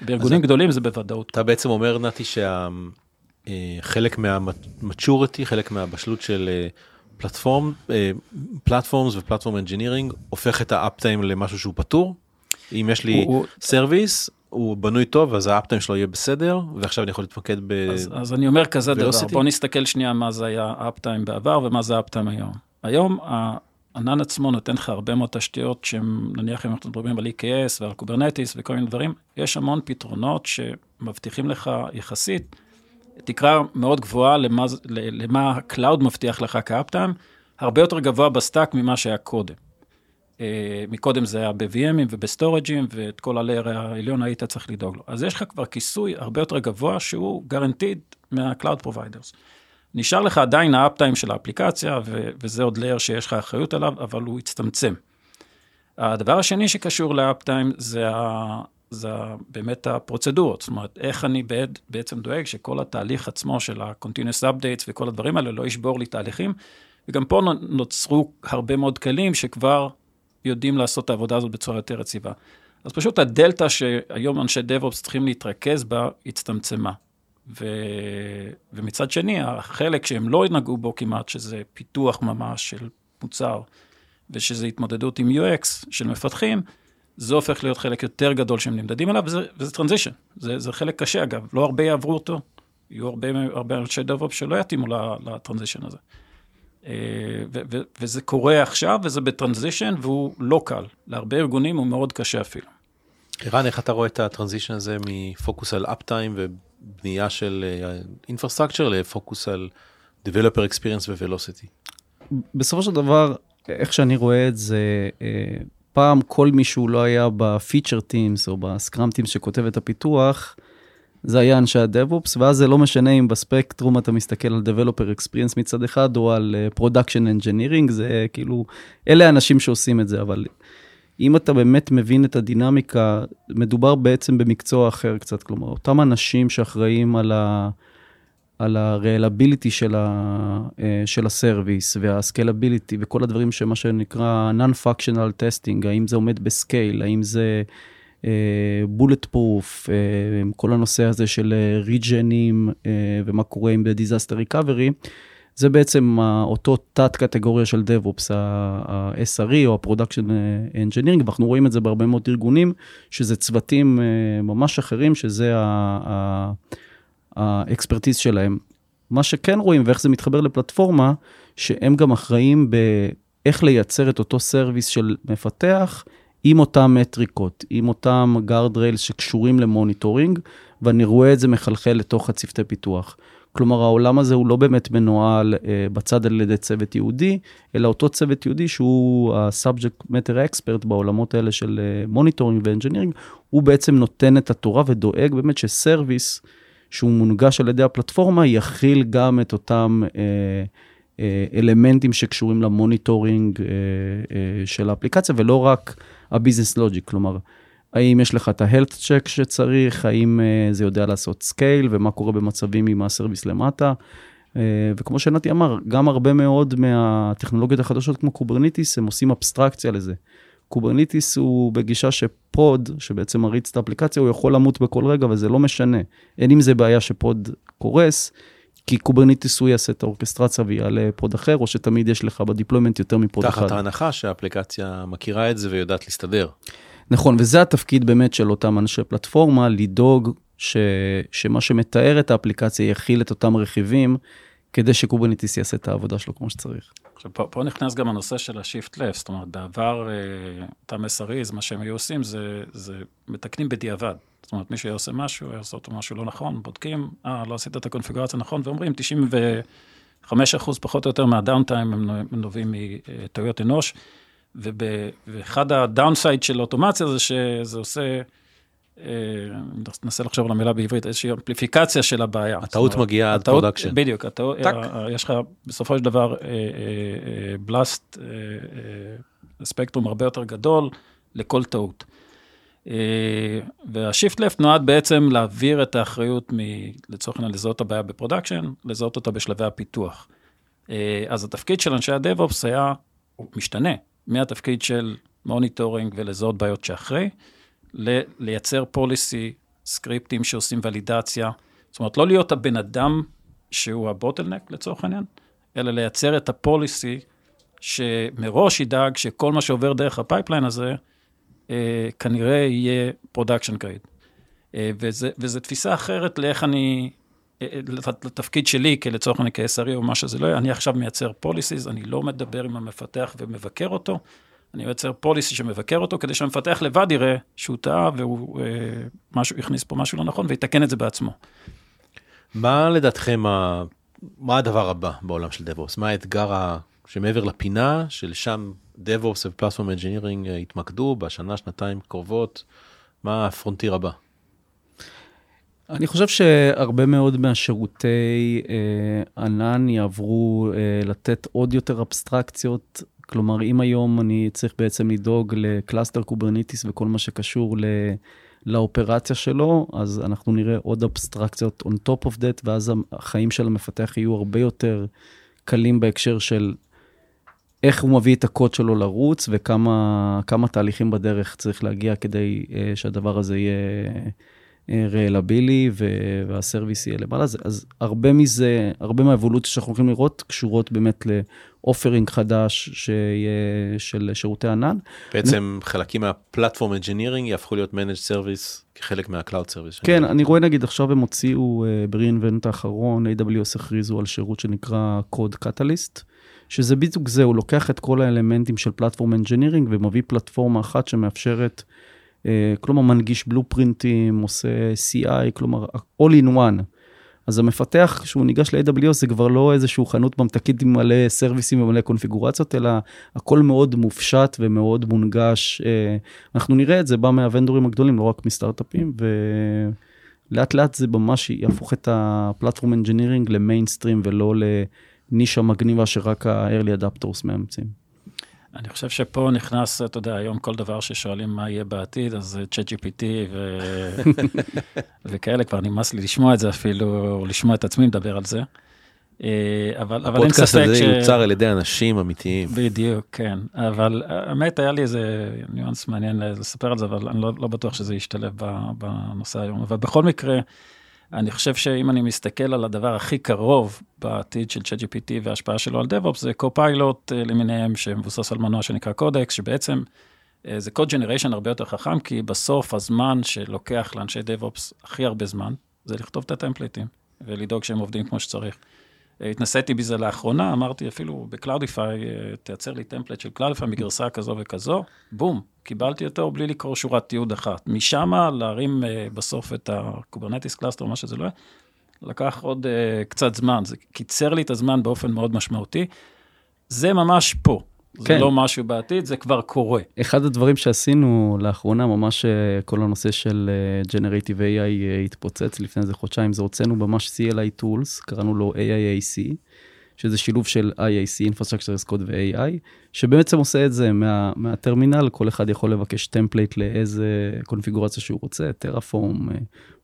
בארגונים גדולים זה בוודאות. אתה בעצם אומר, נתי, שחלק מה maturity, חלק מהבשלות של platform, platforms ו platform engineering הופך את ה uptime למשהו שהוא פתור. אם יש לי service, הוא בנוי טוב אז ה uptime שלו יהיה בסדר ועכשיו אני יכול להתמקד ב... אז, אז אני אומר כזה דבר, בוא נסתכל שנייה מה זה היה uptime בעבר ומה זה uptime היום. היום הענן עצמו נותן לך הרבה מאוד תשתיות שהם נניח אם אנחנו מדברים על EKS ועל Kubernetes וכל מיני דברים, יש המון פתרונות שמבטיחים לך יחסית תקרה מאוד גבוהה למה, למה ה cloud מבטיח לך כ uptime, הרבה יותר גבוה ב stack ממה שהיה קודם. Uh, מקודם זה היה ב-VMים וב storageים, ואת כל ה layer העליון היית צריך לדאוג לו. אז יש לך כבר כיסוי הרבה יותר גבוה שהוא guaranteed מה-Cloud Providers. נשאר לך עדיין ה uptime של האפליקציה, ו- וזה עוד layer שיש לך אחריות עליו, אבל הוא הצטמצם. הדבר השני שקשור ל uptime זה ה- זה באמת הפרוצדורות, זאת אומרת, איך אני בעצם דואג שכל התהליך עצמו של ה-continuous updates וכל הדברים האלה לא ישבור לי תהליכים, וגם פה נוצרו הרבה מאוד כלים שכבר יודעים לעשות את העבודה הזאת בצורה יותר רציבה. אז פשוט הדלתא שהיום אנשי DevOps צריכים להתרכז בה, הצטמצמה. ו... ומצד שני, החלק שהם לא נגעו בו כמעט, שזה פיתוח ממש של מוצר, ושזה התמודדות עם UX של מפתחים, זה הופך להיות חלק יותר גדול שהם נמדדים עליו, וזה, וזה transition. זה, זה חלק קשה, אגב, לא הרבה יעברו אותו. יהיו הרבה, הרבה אנשי DevOps שלא יתאימו ל transition הזה. אה, וזה קורה עכשיו, וזה ב transition, והוא לא קל. להרבה ארגונים הוא מאוד קשה אפילו. ערן, איך אתה רואה את ה transition הזה מפוקוס על uptime ובנייה של infrastructure לפוקוס על Developer Experience ו-Velocity? בסופו של דבר, איך שאני רואה את זה, אה, פעם כל מי שהוא לא היה בפיצ'ר טימס או בסקראם טימס שכותב את הפיתוח, זה היה אנשי הדב-אופס, ואז זה לא משנה אם בספקטרום אתה מסתכל על Developer Experience מצד אחד, או על uh, Production Engineering, זה כאילו, אלה האנשים שעושים את זה, אבל אם אתה באמת מבין את הדינמיקה, מדובר בעצם במקצוע אחר קצת, כלומר, אותם אנשים שאחראים על ה... על ה-reliability של, אה, של ה service וה-scalability וכל הדברים שמה שנקרא non-functional testing, האם זה עומד ב scale, האם זה bulletproof, כל הנושא הזה של regionים ומה קורה עם disaster recovery. זה בעצם אותו תת קטגוריה של DevOps, ה-SRE או ה-Production Engineering, ואנחנו רואים את זה בהרבה מאוד ארגונים, שזה צוותים אה, ממש אחרים, שזה ה-expertise שלהם. מה שכן רואים ואיך זה מתחבר לפלטפורמה, שהם גם אחראים באיך לייצר את אותו service של מפתח, עם אותן מטריקות, עם אותם guard rails שקשורים ל-monitoring, ואני רואה את זה מחלחל לתוך הצוותי פיתוח. כלומר, העולם הזה הוא לא באמת מנוהל אה, בצד על ידי צוות ייעודי, אלא אותו צוות ייעודי שהוא ה-subject matter expert בעולמות האלה של monitoring אה, ואנג'ינירינג, הוא בעצם נותן את התורה ודואג באמת ש-service שהוא מונגש על ידי הפלטפורמה, יכיל גם את אותם אה, אה, אלמנטים שקשורים ל-monitoring אה, אה, של האפליקציה, ולא רק ה-business logic, כלומר, האם יש לך את ה-health check שצריך, האם uh, זה יודע לעשות scale, ומה קורה במצבים עם הסרוויס למטה. Uh, וכמו שנתי אמר, גם הרבה מאוד מהטכנולוגיות החדשות כמו Kubernetes, הם עושים אבסטרקציה לזה. Kubernetes הוא בגישה ש-pod, שבעצם מריץ את האפליקציה, הוא יכול למות בכל רגע וזה לא משנה. אין עם זה בעיה ש-pod קורס, כי Kubernetes הוא יעשה את ה-orchestration ויעלה pod אחר, או שתמיד יש לך ב-deployment יותר מ-pod תחת אחד. תחת ההנחה שהאפליקציה מכירה את זה ויודעת להסתדר. נכון, וזה התפקיד באמת של אותם אנשי פלטפורמה, לדאוג ש, שמה שמתאר את האפליקציה יכיל את אותם רכיבים, כדי ש-Kubernetes יעשה את העבודה שלו כמו שצריך. עכשיו, פה, פה נכנס גם הנושא של ה-shift left, זאת אומרת, בעבר, אה, אותם SREs, מה שהם היו עושים זה, זה מתקנים בדיעבד. זאת אומרת, מישהו היה עושה משהו, היה עושה אותו משהו לא נכון, בודקים, אה, לא עשית את הקונפיגורציה נכון, ואומרים, 95 אחוז פחות או יותר מה-downtime הם נובעים מטעויות אנוש. ואחד הדאונסייד של אוטומציה זה שזה עושה, ננסה לחשוב על המילה בעברית, איזושהי amplification של הבעיה. הטעות מגיעה עד production. בדיוק, הטעות, אה, יש לך בסופו של דבר blast, אה, spectrum הרבה יותר גדול לכל טעות. וה-shift left נועד בעצם להעביר את האחריות, מ, לצורך העניין, לזהות את הבעיה ב-production, לזהות אותה בשלבי הפיתוח. אז התפקיד של אנשי ה-DevOps היה, משתנה, מהתפקיד של monitoring ולזהות בעיות שאחרי, לייצר policy, סקריפטים שעושים validation. זאת אומרת, לא להיות הבן אדם שהוא ה-bottleneck לצורך העניין, אלא לייצר את ה-policy שמראש ידאג שכל מה שעובר דרך ה-pipeline הזה, אה, כנראה יהיה production grade. אה, וזו תפיסה אחרת לאיך אני, אה, אה, לתפקיד שלי, לצורך העניין כ-SRE או מה שזה לא יהיה, אני עכשיו מייצר policies, אני לא מדבר עם המפתח ומבקר אותו, אני מייצר policy שמבקר אותו, כדי שהמפתח לבד יראה שהוא טעה והוא אה, משהו, הכניס פה משהו לא נכון ויתקן את זה בעצמו. מה לדעתכם, מה הדבר הבא בעולם של DevOps? מה האתגר ה... שמעבר לפינה, שלשם DevOps ופלטפורם אנג'ינירינג יתמקדו בשנה, שנתיים קרובות, מה ה-frontier הבא? אני חושב שהרבה מאוד מהשירותי אה, ענן יעברו אה, לתת עוד יותר אבסטרקציות. כלומר, אם היום אני צריך בעצם לדאוג ל-cluster Kubernetes וכל מה שקשור ל... לאופרציה שלו, אז אנחנו נראה עוד אבסטרקציות on top of that, ואז החיים של המפתח יהיו הרבה יותר קלים בהקשר של איך הוא מביא את הקוד שלו לרוץ, וכמה תהליכים בדרך צריך להגיע כדי uh, שהדבר הזה יהיה ריאלבילי והסרוויס יהיה למעלה. אז, אז הרבה מזה, הרבה מהאבולוציה שאנחנו הולכים לראות קשורות באמת לאופרינג חדש שיהיה של שירותי ענן. בעצם אני... חלקים מהפלטפורם אנג'ינירינג יהפכו להיות managed service כחלק מה-cloud service. כן, אני רואה נגיד עכשיו הם הוציאו אה, ב-reinvent האחרון, AWS הכריזו על שירות שנקרא Code Catalyst. שזה בדיוק זה, הוא לוקח את כל האלמנטים של platform engineering ומביא פלטפורמה אחת שמאפשרת כלומר מנגיש blueprintים, עושה CI, כלומר all in one. אז המפתח, כשהוא ניגש ל-AWS, זה כבר לא איזשהו חנות ממתקית עם מלא serviceים ומלא קונפיגורציות, אלא הכל מאוד מופשט ומאוד מונגש. אה, אנחנו נראה את זה בא מה-vendorים הגדולים, לא רק מסטארט-אפים, ולאט לאט זה ממש יהפוך את הפלטפורם אנג'ינירינג ל-mainstream ולא לנישה מגניבה שרק ה- early adopters מאמצים. אני חושב שפה נכנס, אתה יודע, היום כל דבר ששואלים מה יהיה בעתיד, אז ChatGPT ו... [LAUGHS] וכאלה, כבר נמאס לי לשמוע את זה אפילו, או לשמוע את עצמי מדבר על זה. אבל, אבל אין הפודקאסט ספק הזה ש... יוצר על ידי אנשים אמיתיים. בדיוק, כן. אבל האמת, היה לי איזה ניואנס מעניין לספר על זה, אבל אני לא, לא בטוח שזה ישתלב בנושא היום. אבל בכל מקרה, אני חושב שאם אני מסתכל על הדבר הכי קרוב בעתיד של ChatGPT וההשפעה שלו על DevOps, זה קו-פיילוט למיניהם שמבוסס על מנוע שנקרא קודקס, שבעצם אה, זה קוד ג'נריישן הרבה יותר חכם, כי בסוף הזמן שלוקח לאנשי DevOps הכי הרבה זמן, זה לכתוב את ה-templateים ולדאוג שהם עובדים כמו שצריך. התנסיתי בזה לאחרונה, אמרתי אפילו ב-Cloudify, תייצר לי template של Cloudify מגרסה כזו וכזו, בום, קיבלתי אותו בלי לקרוא שורת תיעוד אחת. משם להרים uh, בסוף את ה-Kubernetes cluster, מה שזה לא יהיה, לקח עוד uh, קצת זמן, זה קיצר לי את הזמן באופן מאוד משמעותי. זה ממש פה, זה כן. לא משהו בעתיד, זה כבר קורה. אחד הדברים שעשינו לאחרונה, ממש אה, כל הנושא של Generative AI התפוצץ לפני איזה חודשיים, זה הוצאנו ממש CLI Tools, קראנו לו AIAC, שזה שילוב של IAC, Infrastructure as Code ו-AI, שבעצם עושה את זה מה, מהטרמינל, כל אחד יכול לבקש template לאיזה קונפיגורציה שהוא רוצה, Terraform,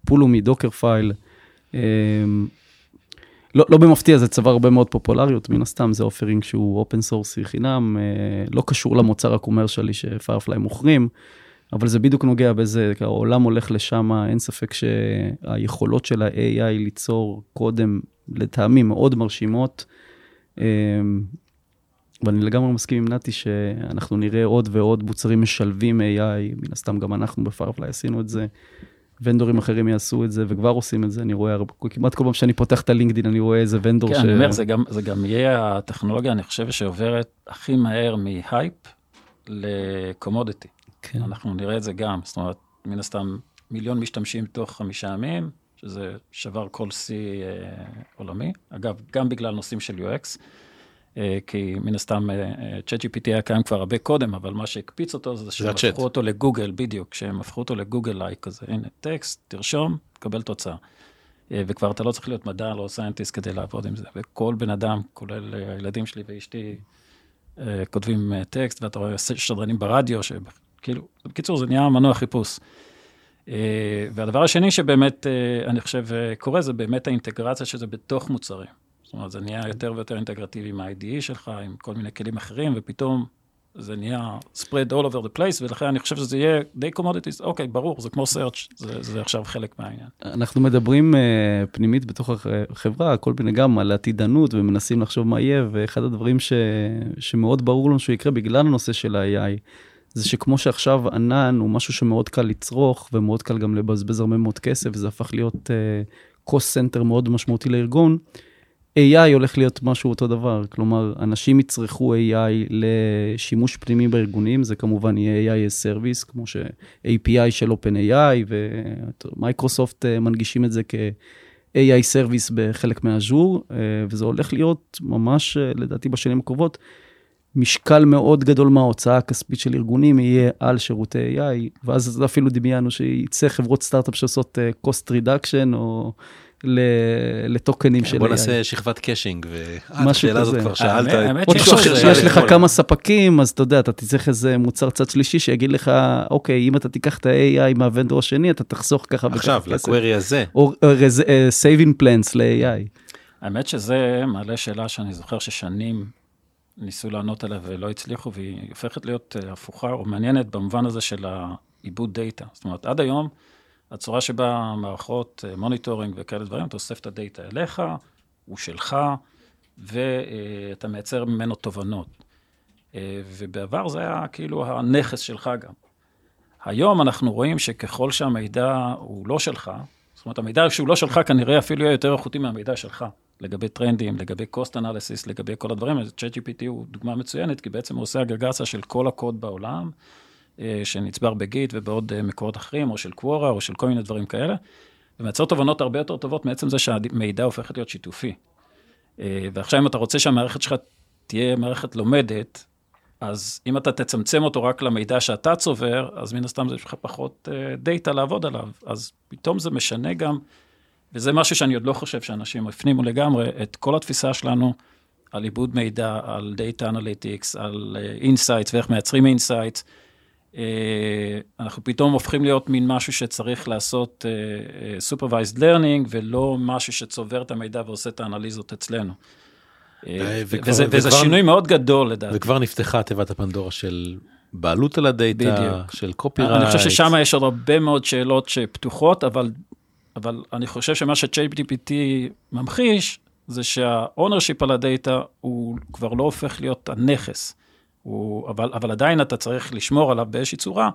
Pulumi, Dockerfile. לא, לא במפתיע, זה צבר הרבה מאוד פופולריות, מן הסתם זה offering שהוא open source-י חינם, אה, לא קשור למוצר ה-commercialי ש-Firefly מוכרים, אבל זה בדיוק נוגע בזה, העולם הולך לשם, אין ספק שהיכולות של ה-AI ליצור קודם, לטעמי מאוד מרשימות. אה, ואני לגמרי מסכים עם נתי שאנחנו נראה עוד ועוד מוצרים משלבים AI, מן הסתם גם אנחנו בפיירפליי עשינו את זה. ונדורים אחרים יעשו את זה וכבר עושים את זה, אני רואה כמעט כל פעם שאני פותח את הלינקדאין אני רואה איזה ונדור כן, ש... כן, אני אומר, זה גם, זה גם יהיה הטכנולוגיה, אני חושב שעוברת הכי מהר מהייפ ל-commodity. כן. אנחנו נראה את זה גם, זאת אומרת, מן הסתם מיליון משתמשים תוך חמישה ימים, שזה שבר כל שיא אה, עולמי. אגב, גם בגלל נושאים של UX. אה, כי מן הסתם אה, אה, ChatGPT היה קיים כבר הרבה קודם, אבל מה שהקפיץ אותו זה שהם הפכו אותו ל-Google, בדיוק, שהם הפכו אותו ל-Google-like כזה, הנה, טקסט, תרשום, תקבל תוצאה. וכבר אתה לא צריך להיות data scientist כדי לעבוד עם זה, וכל בן אדם, כולל הילדים שלי ואשתי, כותבים טקסט, ואתה רואה שדרנים ברדיו, שכאילו, בקיצור, זה נהיה מנוע חיפוש. והדבר השני שבאמת, אני חושב, קורה, זה באמת האינטגרציה של זה בתוך מוצרים. זאת אומרת, זה נהיה יותר ויותר אינטגרטיבי עם ה-IDE שלך, עם כל מיני כלים אחרים, ופתאום זה נהיה spread all over the place, ולכן אני חושב שזה יהיה די commodities, אוקיי, ברור, זה כמו search, זה, זה עכשיו חלק מהעניין. אנחנו מדברים uh, פנימית בתוך החברה, כל מיני גם על עתידנות, ומנסים לחשוב מה יהיה, ואחד הדברים ש, שמאוד ברור לנו שהוא יקרה בגלל הנושא של ה-AI, זה שכמו שעכשיו ענן הוא משהו שמאוד קל לצרוך, ומאוד קל גם לבזבז הרבה מאוד כסף, וזה הפך להיות uh, cost center מאוד משמעותי לארגון. AI הולך להיות משהו אותו דבר, כלומר, אנשים יצרכו AI לשימוש פנימי בארגונים, זה כמובן יהיה AI Service, כמו ש-API של OpenAI ומייקרוסופט אה, מנגישים את זה כ-AI Service בחלק מהאז'ור, אה, וזה הולך להיות ממש, אה, לדעתי, בשנים הקרובות, משקל מאוד גדול מההוצאה הכספית של ארגונים יהיה על שירותי AI, ואז אפילו דמיינו שיצא חברות סטארט-אפ שעושות cost reduction, או... לטוקנים של AI. בוא נעשה שכבת caching, והשאלה הזאת כבר שאלת. יש לך כמה ספקים, אז אתה יודע, אתה תצטרך איזה מוצר צד שלישי שיגיד לך, אוקיי, אם אתה תיקח את ה-AI מה vendor השני, אתה תחסוך ככה וככה עכשיו, ל query הזה. או saving plans ל-AI. האמת שזה מעלה שאלה שאני זוכר ששנים ניסו לענות עליה ולא הצליחו, והיא הופכת להיות אה, הפוכה או מעניינת במובן הזה של העיבוד דאטה. זאת אומרת, עד היום, הצורה שבה מערכות monitoring אה, וכאלה דברים, אתה אוסף את הדאטה אליך, הוא שלך, ואתה מייצר ממנו תובנות. אה, ובעבר זה היה כאילו הנכס שלך גם. היום אנחנו רואים שככל שהמידע הוא לא שלך, זאת אומרת, המידע שהוא לא שלך כנראה אפילו יהיה יותר איכותי מהמידע שלך, לגבי טרנדים, לגבי cost analysis, לגבי כל הדברים האלה. ChatGPT הוא דוגמה מצוינת, כי בעצם הוא עושה אגרגציה של כל הקוד בעולם, שנצבר בגיט ובעוד אה, מקורות אחרים, או של קוורה, או של כל מיני דברים כאלה, ומייצר תובנות הרבה יותר טובות מעצם זה שהמידע הופך להיות שיתופי. אה, ועכשיו, אם אתה רוצה שהמערכת שלך תהיה מערכת לומדת, אז אם אתה תצמצם אותו רק למידע שאתה צובר, אז מן הסתם יש לך פחות דאטה לעבוד עליו. אז פתאום זה משנה גם, וזה משהו שאני עוד לא חושב שאנשים הפנימו לגמרי, את כל התפיסה שלנו על עיבוד מידע, על Data Analytics, על Insights ואיך מייצרים Insights. אנחנו פתאום הופכים להיות מין משהו שצריך לעשות supervised learning, ולא משהו שצובר את המידע ועושה את האנליזות אצלנו. וכבר, וזה, וזה וכבר, שינוי מאוד גדול לדעתי. וכבר נפתחה תיבת הפנדורה של בעלות על הדאטה, בדיוק. של קופירייט. אני חושב ששם יש עוד הרבה מאוד שאלות שפתוחות, אבל, אבל אני חושב שמה ש-JPTPT ממחיש, זה שה-ownership על הדאטה הוא כבר לא הופך להיות הנכס. הוא, אבל, אבל עדיין אתה צריך לשמור עליו באיזושהי צורה,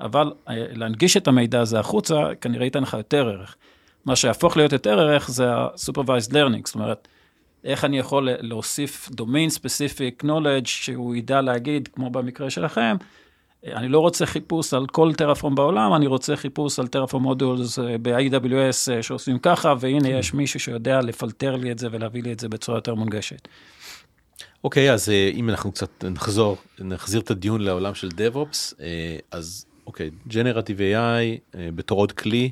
אבל אה, להנגיש את המידע הזה החוצה, כנראה ייתן לך יותר ערך. מה שיהפוך להיות יותר ערך זה ה-supervised learning, זאת אומרת, איך אני יכול להוסיף domain specific knowledge שהוא ידע להגיד, כמו במקרה שלכם, אני לא רוצה חיפוש על כל טרפורם בעולם, אני רוצה חיפוש על טרפורם מודולס אה, ב-AWS אה, שעושים ככה, והנה כן. יש מישהו שיודע לפלטר לי את זה ולהביא לי את זה בצורה יותר מונגשת. אוקיי, אז אה, אם אנחנו קצת נחזור, נחזיר את הדיון לעולם של DevOps, אז אוקיי, Generative AI בתור עוד כלי,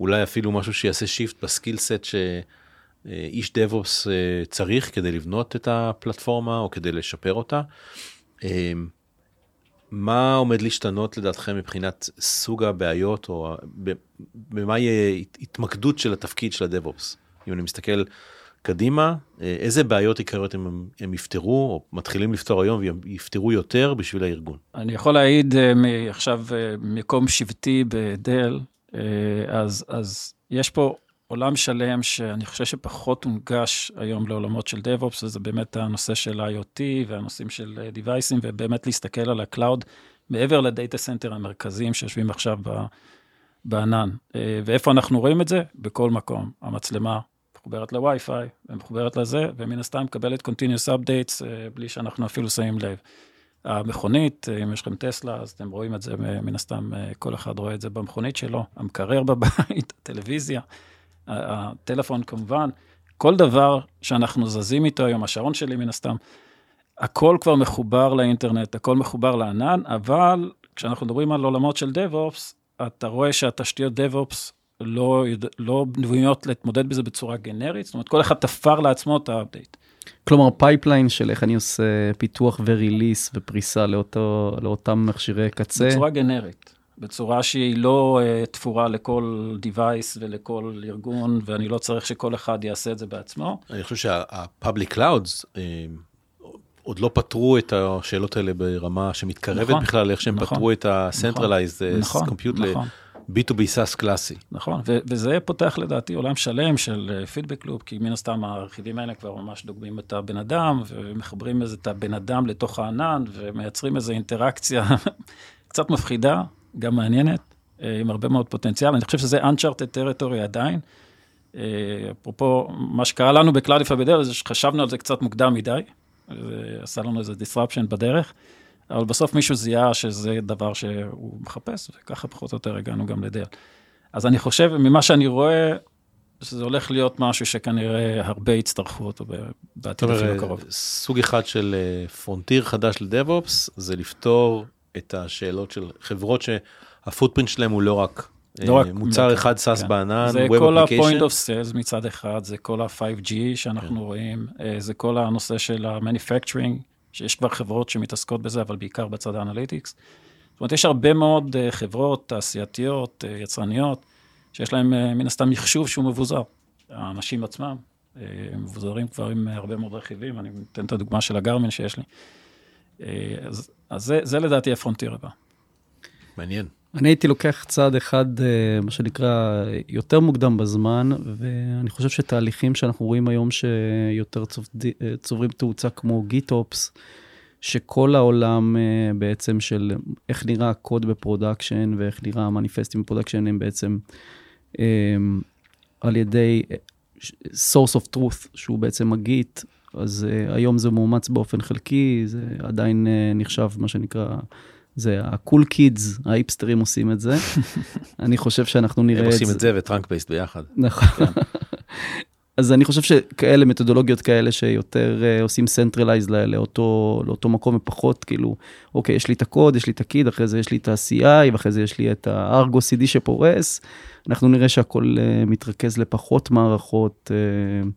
אולי אפילו משהו שיעשה shift ב skill set ש... איש DevOps אה, צריך כדי לבנות את הפלטפורמה או כדי לשפר אותה. אה, מה עומד להשתנות לדעתכם מבחינת סוג הבעיות או במה יהיה התמקדות של התפקיד של ה-DevOps? אם אני מסתכל קדימה, אה, איזה בעיות עיקריות הם, הם יפתרו או מתחילים לפתור היום ויפתרו יותר בשביל הארגון? אני יכול להעיד עכשיו ממקום שבתי בדל, אז, אז יש פה עולם שלם שאני חושב שפחות הונגש היום לעולמות של DevOps, וזה באמת הנושא של IoT והנושאים של Devices, ובאמת להסתכל על ה-Cloud מעבר ל data center המרכזיים שיושבים עכשיו בענן. אה, ואיפה אנחנו רואים את זה? בכל מקום. המצלמה מחוברת לווי-פיי, ומחוברת לזה, ומן הסתם מקבלת Continuous Updates אה, בלי שאנחנו אפילו שמים לב. המכונית, אם יש לכם טסלה, אז אתם רואים את זה, מן הסתם כל אחד רואה את זה במכונית שלו, המקרר בבית, [LAUGHS] הטלוויזיה. הטלפון כמובן, כל דבר שאנחנו זזים איתו היום, השעון שלי מן הסתם, הכל כבר מחובר לאינטרנט, הכל מחובר לענן, אבל כשאנחנו מדברים על עולמות של DevOps, אתה רואה שהתשתיות DevOps לא, לא בנויות להתמודד בזה בצורה גנרית, זאת אומרת, כל אחד תפר לעצמו את האפדייט. כלומר, pipeline של איך אני עושה פיתוח ו release ופריסה לאותו, לאותם מכשירי קצה. בצורה גנרית. בצורה שהיא לא אה, תפורה לכל device ולכל ארגון, ואני לא צריך שכל אחד יעשה את זה בעצמו. אני חושב שה-public clouds אה, עוד לא פתרו את השאלות האלה ברמה שמתקרבת נכון, בכלל, איך שהם נכון, פתרו את ה-centralized נכון, אה, compute נכון. ל-B2B SaaS קלאסי. נכון, ו- וזה פותח לדעתי עולם שלם של feedback loop, כי מן הסתם הרכיבים האלה כבר ממש דוגמים את הבן אדם, ומחברים את הבן אדם לתוך הענן, ומייצרים איזו אינטראקציה [LAUGHS] קצת מפחידה, גם מעניינת, אה, עם הרבה מאוד פוטנציאל. אני חושב שזה Uncharted Territory עדיין. אה, אפרופו, מה שקרה לנו בקלאודיפה בדרך, זה שחשבנו על זה קצת מוקדם מדי, זה עשה לנו איזה disruption בדרך, אבל בסוף מישהו זיהה שזה דבר שהוא מחפש, וככה פחות או יותר הגענו גם לדל. אז אני חושב, ממה שאני רואה, שזה הולך להיות משהו שכנראה הרבה יצטרכו אותו בעתיד אפילו קרוב. סוג אחד של frontier אה, חדש ל DevOps, זה לפתור את השאלות של חברות שה footprint שלהם הוא לא רק לא רק מוצר אחד SaaS כן. בענן, זה כל ה-point of sales מצד אחד, זה כל ה-5G שאנחנו כן. רואים, אה, זה כל הנושא של ה-manufacturing, שיש כבר חברות שמתעסקות בזה, אבל בעיקר בצד ה analytics. זאת אומרת, יש הרבה מאוד אה, חברות תעשייתיות, אה, יצרניות, שיש להם מן הסתם מחשוב שהוא מבוזר. האנשים עצמם מבוזרים כבר עם הרבה מאוד רכיבים, אני אתן את הדוגמה של הגרמין שיש לי. אז אז זה, זה לדעתי ה frontier הבא. מעניין. אני הייתי לוקח צעד אחד, אה, מה שנקרא, יותר מוקדם בזמן, ואני חושב שתהליכים שאנחנו רואים היום שיותר אה, צוברים תאוצה כמו GitOps, שכל העולם אה, בעצם של איך נראה הקוד ב production ואיך נראה המניפסטים ב production הם בעצם על ידי source of truth, שהוא בעצם הגיט, אז היום זה מאומץ באופן חלקי, זה עדיין נחשב מה שנקרא, זה הקול קידס, האיפסטרים עושים את זה. [LAUGHS] אני חושב שאנחנו נראה את זה. הם עושים את זה וטראנק בייסט ביחד. נכון. כן. [LAUGHS] אז אני חושב שכאלה, מתודולוגיות כאלה שיותר uh, עושים centralize לאותו, לאותו מקום ופחות, כאילו, אוקיי, יש לי את הקוד, יש לי את הקיד, אחרי זה יש לי את ה-CI, ואחרי זה יש לי את ה-Argo CD שפורס, אנחנו נראה שהכל אה, מתרכז לפחות מערכות. אה,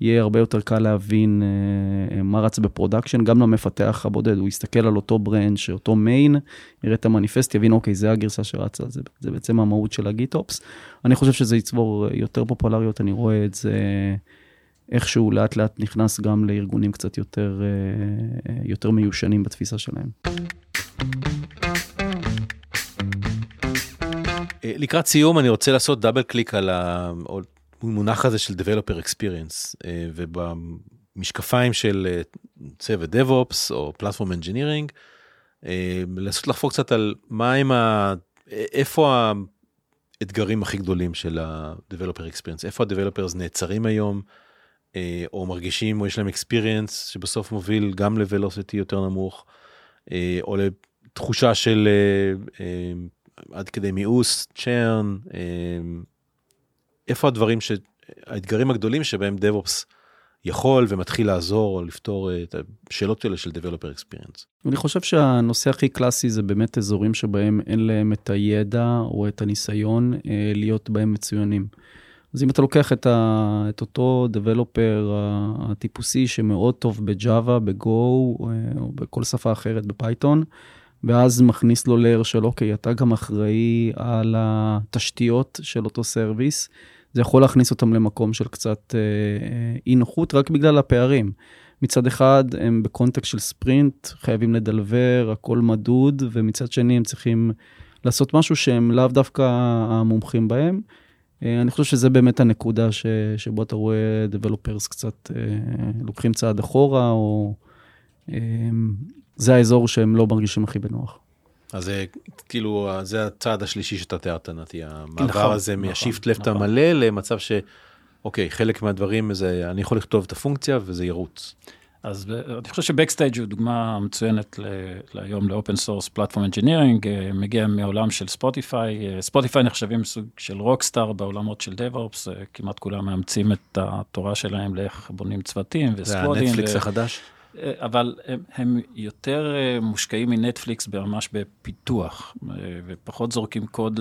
יהיה הרבה יותר קל להבין אה, מה רץ ב production, גם למפתח הבודד, הוא יסתכל על אותו branch, אותו main, יראה את המניפסט, יבין, אוקיי, זה הגרסה שרצה, זה, זה בעצם המהות של ה GitOps. אני חושב שזה יצבור יותר פופולריות, אני רואה את זה איכשהו לאט לאט נכנס גם לארגונים קצת יותר, יותר מיושנים בתפיסה שלהם. לקראת סיום אני רוצה לעשות דאבל קליק על המונח הזה של Developer Experience אה, ובמשקפיים של אה, צוות DevOps או Platform Engineering, אה, לנסות לחפור קצת על מה הם ה... איפה האתגרים הכי גדולים של ה-Developer Experience, איפה ה-Developers נעצרים היום, או מרגישים או יש להם experience שבסוף מוביל גם ל-velocity יותר נמוך, או לתחושה של עד כדי מיאוס, צ'רן, איפה הדברים, ש... האתגרים הגדולים שבהם DevOps יכול ומתחיל לעזור או לפתור את השאלות האלה של Developer Experience. אני חושב שהנושא הכי קלאסי זה באמת אזורים שבהם אין להם את הידע או את הניסיון אה, להיות בהם מצוינים. אז אם אתה לוקח את, ה, את אותו Developer הטיפוסי שמאוד טוב ב Java, ב Go אה, או בכל שפה אחרת ב Python, ואז מכניס לו layer של אוקיי, אתה גם אחראי על התשתיות של אותו service. זה יכול להכניס אותם למקום של קצת אה, אה, אי נוחות רק בגלל הפערים. מצד אחד הם ב context של ספרינט, חייבים לדלבר, הכל מדוד, ומצד שני הם צריכים לעשות משהו שהם לאו דווקא המומחים בהם. אה, אני חושב שזה באמת הנקודה ש, שבו אתה רואה developers קצת לוקחים צעד אחורה, או זה האזור שהם לא מרגישים הכי בנוח. אז זה כאילו, זה הצעד השלישי שאתה תיארת, נתי, המעבר נכון, הזה נכון, מה shift left נכון. המלא למצב ש... אוקיי, חלק מהדברים זה, אני יכול לכתוב את הפונקציה וזה ירוץ. אז אני חושב ש Backstage הוא דוגמה מצוינת להיום ל open source platform engineering, מגיע מעולם של ספוטיפיי, ספוטיפיי נחשבים סוג של rockstar בעולמות של DevOps, כמעט כולם מאמצים את התורה שלהם לאיך בונים צוותים וסקוודים. זה הנטפליקס ו... החדש? אה, אבל הם, הם יותר אה, מושקעים מנטפליקס ממש בפיתוח, אה, ופחות זורקים קוד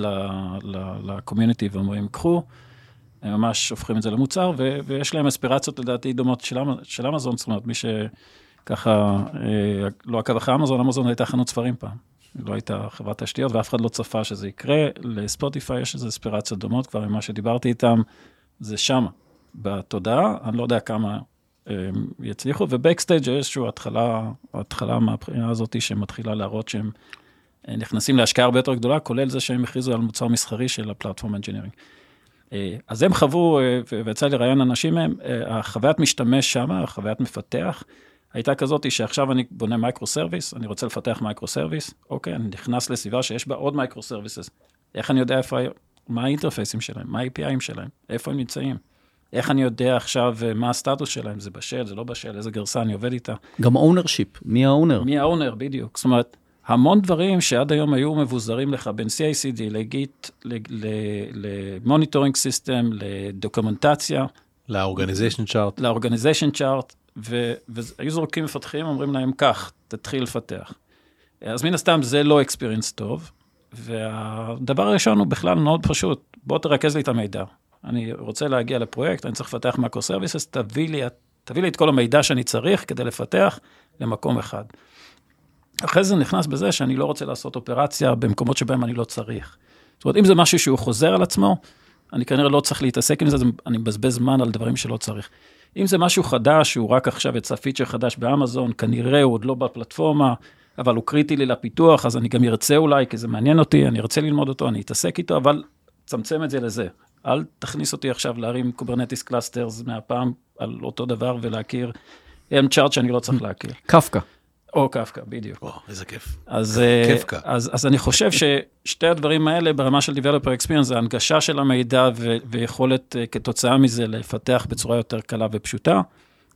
ל community ואומרים, קחו, הם ממש הופכים את זה למוצר, ו, ויש להם אספירציות לדעתי דומות של, של אמזון, זאת אומרת, מי שככה לא עקב אחרי אמזון, אמזון הייתה חנות ספרים פעם. לא הייתה חברת תשתיות, ואף אחד לא צפה שזה יקרה. לספוטיפיי יש איזה אספירציות דומות כבר ממה שדיברתי איתם, זה שמה, בתודעה, אני לא יודע כמה יצליחו, וב Backstage יש איזושהי התחלה, התחלה מהבחינה הזאת שמתחילה להראות שהם אה, נכנסים להשקעה הרבה יותר גדולה, כולל זה שהם הכריזו על מוצר מסחרי של ה platform engineering. אה, אז הם חוו, אה, ויצא לי לראיין אנשים מהם, החוויית משתמש שם, החוויית מפתח, הייתה כזאת שעכשיו אני בונה micro service, אני רוצה לפתח micro service, אוקיי, אני נכנס לסביבה שיש בה עוד micro services. איך אני יודע איפה, מה האינטרפייסים שלהם, מה ה-APIים שלהם, איפה הם נמצאים. איך אני יודע עכשיו אה, מה הסטטוס שלהם, זה בשל, זה לא בשל, איזה גרסה אני עובד איתה. גם ownership, מי ה owner? מי ה owner, בדיוק. זאת אומרת, המון דברים שעד היום היו מבוזרים לך בין CICD לגיט, ל monitoring system, לדוקומנטציה. ל organization chart. ל organization chart, והיו זורקים מפתחים, אומרים להם, כך, תתחיל לפתח. אז מן הסתם זה לא experience טוב, והדבר הראשון הוא בכלל מאוד פשוט, בוא תרכז לי את המידע. אני רוצה להגיע לפרויקט, אני צריך לפתח micro services, תביא תביא לי את כל המידע שאני צריך כדי לפתח למקום אחד. אחרי זה נכנס בזה שאני לא רוצה לעשות אופרציה במקומות שבהם אני לא צריך. זאת אומרת, אם זה משהו שהוא חוזר על עצמו, אני כנראה לא צריך להתעסק עם זה, אני מבזבז זמן על דברים שלא צריך. אם זה משהו חדש, שהוא רק עכשיו יצא פיצ'ר חדש באמזון, כנראה הוא עוד לא בפלטפורמה, אבל הוא קריטי לי לפיתוח, אז אני גם ארצה אולי, כי זה מעניין אותי, אני ארצה ללמוד אותו, אני אתעסק איתו, אבל צמצם את זה לזה. אל תכניס אותי עכשיו להרים Kubernetes clusters מהפעם על אותו דבר ולהכיר Helm chart שאני לא צריך להכיר. קפקא. או קפקא, בדיוק. או, איזה כיף. אז, אה, כיפקא. אז, אז אני חושב ששתי הדברים האלה ברמה של Developer Experience זה הנגשה של המידע ו, ויכולת אה, כתוצאה מזה לפתח בצורה יותר קלה ופשוטה.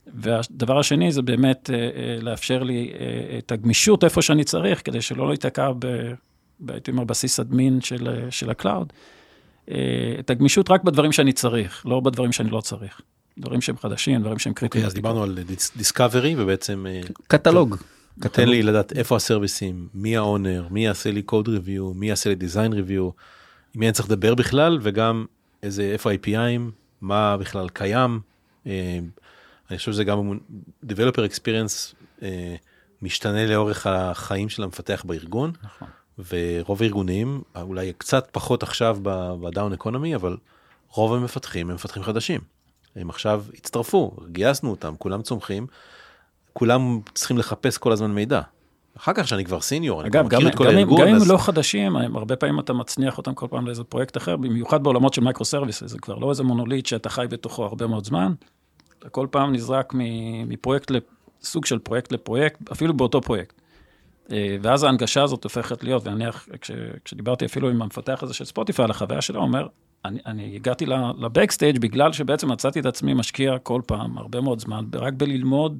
והדבר השני זה באמת אה, לאפשר לי את הגמישות איפה שאני צריך, כדי שלא להיתקע ב... הייתי אומר, ב sys admin של, של ה cloud. אה, את הגמישות רק בדברים שאני צריך, לא בדברים שאני לא צריך. דברים שהם חדשים, דברים שהם קריטיים. Okay, אז דיברנו על discovery ובעצם... אה, קטלוג. תן לי לדעת איפה הסרוויסים, מי ה owner, מי יעשה לי code review, מי יעשה לי design review, עם מי אני צריך לדבר בכלל, וגם איזה, איפה ה-APIים, מה בכלל קיים. אה, אני חושב שזה גם Developer Experience אה, משתנה לאורך החיים של המפתח בארגון, נכון. ורוב הארגונים, אולי קצת פחות עכשיו בדאון אקונומי, אבל רוב המפתחים הם מפתחים חדשים. הם עכשיו הצטרפו, גייסנו אותם, כולם צומחים, כולם צריכים לחפש כל הזמן מידע. אחר כך שאני כבר סיניור, אני כבר אגב, גם, מכיר את כל גם, הארגון, גם אם אז לא חדשים, הרבה פעמים אתה מצניח אותם כל פעם לאיזה פרויקט אחר, במיוחד בעולמות של micro services, זה כבר לא איזה מונוליט שאתה חי בתוכו הרבה מאוד זמן, אתה כל פעם נזרק מפרויקט לסוג של פרויקט לפרויקט, אפילו באותו פרויקט. אה, ואז ההנגשה הזאת הופכת להיות, ונניח, כש, כשדיברתי אפילו עם המפתח הזה של ספוטיפיי על החוויה שלו, הוא אומר, אני, אני הגעתי ל Backstage בגלל שבעצם מצאתי את עצמי משקיע כל פעם, הרבה מאוד זמן, רק בללמוד,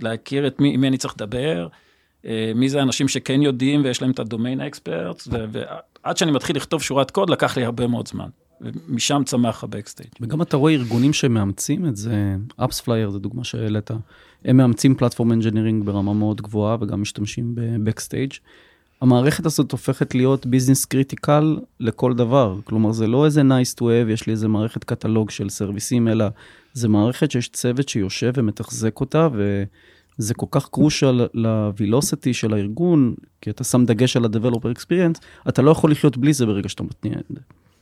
להכיר את מי, עם מי אני צריך לדבר, אה, מי זה האנשים שכן יודעים ויש להם את ה domain experts, ועד שאני מתחיל לכתוב שורת קוד, לקח לי הרבה מאוד זמן. ומשם צמח ה Backstage. וגם אתה רואה ארגונים שמאמצים את זה, AppsFlyer זו דוגמה שהעלית, הם מאמצים platform engineering ברמה מאוד גבוהה וגם משתמשים ב Backstage. המערכת הזאת הופכת להיות business critical לכל דבר, כלומר זה לא איזה nice to have, יש לי איזה מערכת קטלוג של סרוויסים, אלא זה מערכת שיש צוות שיושב ומתחזק אותה, וזה כל כך crucial ל velocity של הארגון, כי אתה שם דגש על ה-Developer Experience, אתה לא יכול לחיות בלי זה ברגע שאתה מתניע את זה.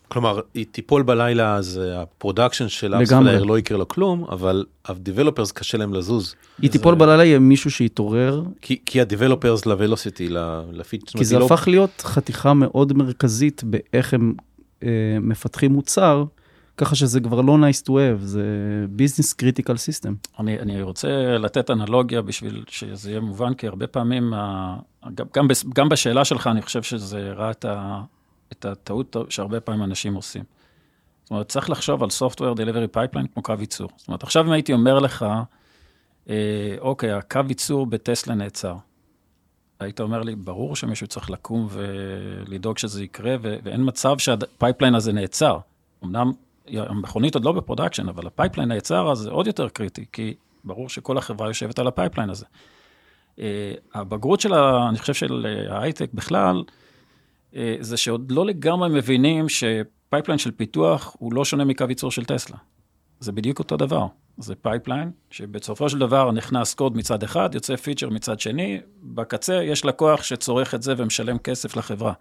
כלומר, היא תיפול בלילה, אז אה, ה production של לגמרי. לא יקרה לו כלום, אבל ה-Developers קשה להם לזוז. היא תיפול בלילה, יהיה מישהו שיתעורר, כי, כי ה-Developers ל-Velocity, לפיצ' כי זה הפך להיות חתיכה מאוד מרכזית באיך הם אה, מפתחים מוצר, ככה שזה כבר לא nice to have, זה business critical system. אני, אני רוצה לתת אנלוגיה בשביל שזה יהיה מובן, כי הרבה פעמים, ה- גם, גם, גם בשאלה שלך, אני חושב שזה הראה את, ה, את הטעות שהרבה פעמים אנשים עושים. זאת אומרת, צריך לחשוב על Software Delivery Pipeline כמו קו ייצור. זאת אומרת, עכשיו אם הייתי אומר לך, אה, אוקיי, הקו ייצור בטסלה נעצר. היית אומר לי, ברור שמישהו צריך לקום ולדאוג שזה יקרה, ו- ואין מצב שה pipeline הזה נעצר. אמנם המכונית עוד לא ב production, אבל ה pipeline נעצר, אז זה עוד יותר קריטי, כי ברור שכל החברה יושבת על ה pipeline הזה. אה, הבגרות של, אני חושב, של אה, ההייטק בכלל, זה שעוד לא לגמרי מבינים ש pipeline של פיתוח הוא לא שונה מקו ייצור של טסלה. זה בדיוק אותו דבר. זה pipeline, שבסופו של דבר נכנס קוד מצד אחד, יוצא פיצ'ר מצד שני, בקצה יש לקוח שצורך את זה ומשלם כסף לחברה.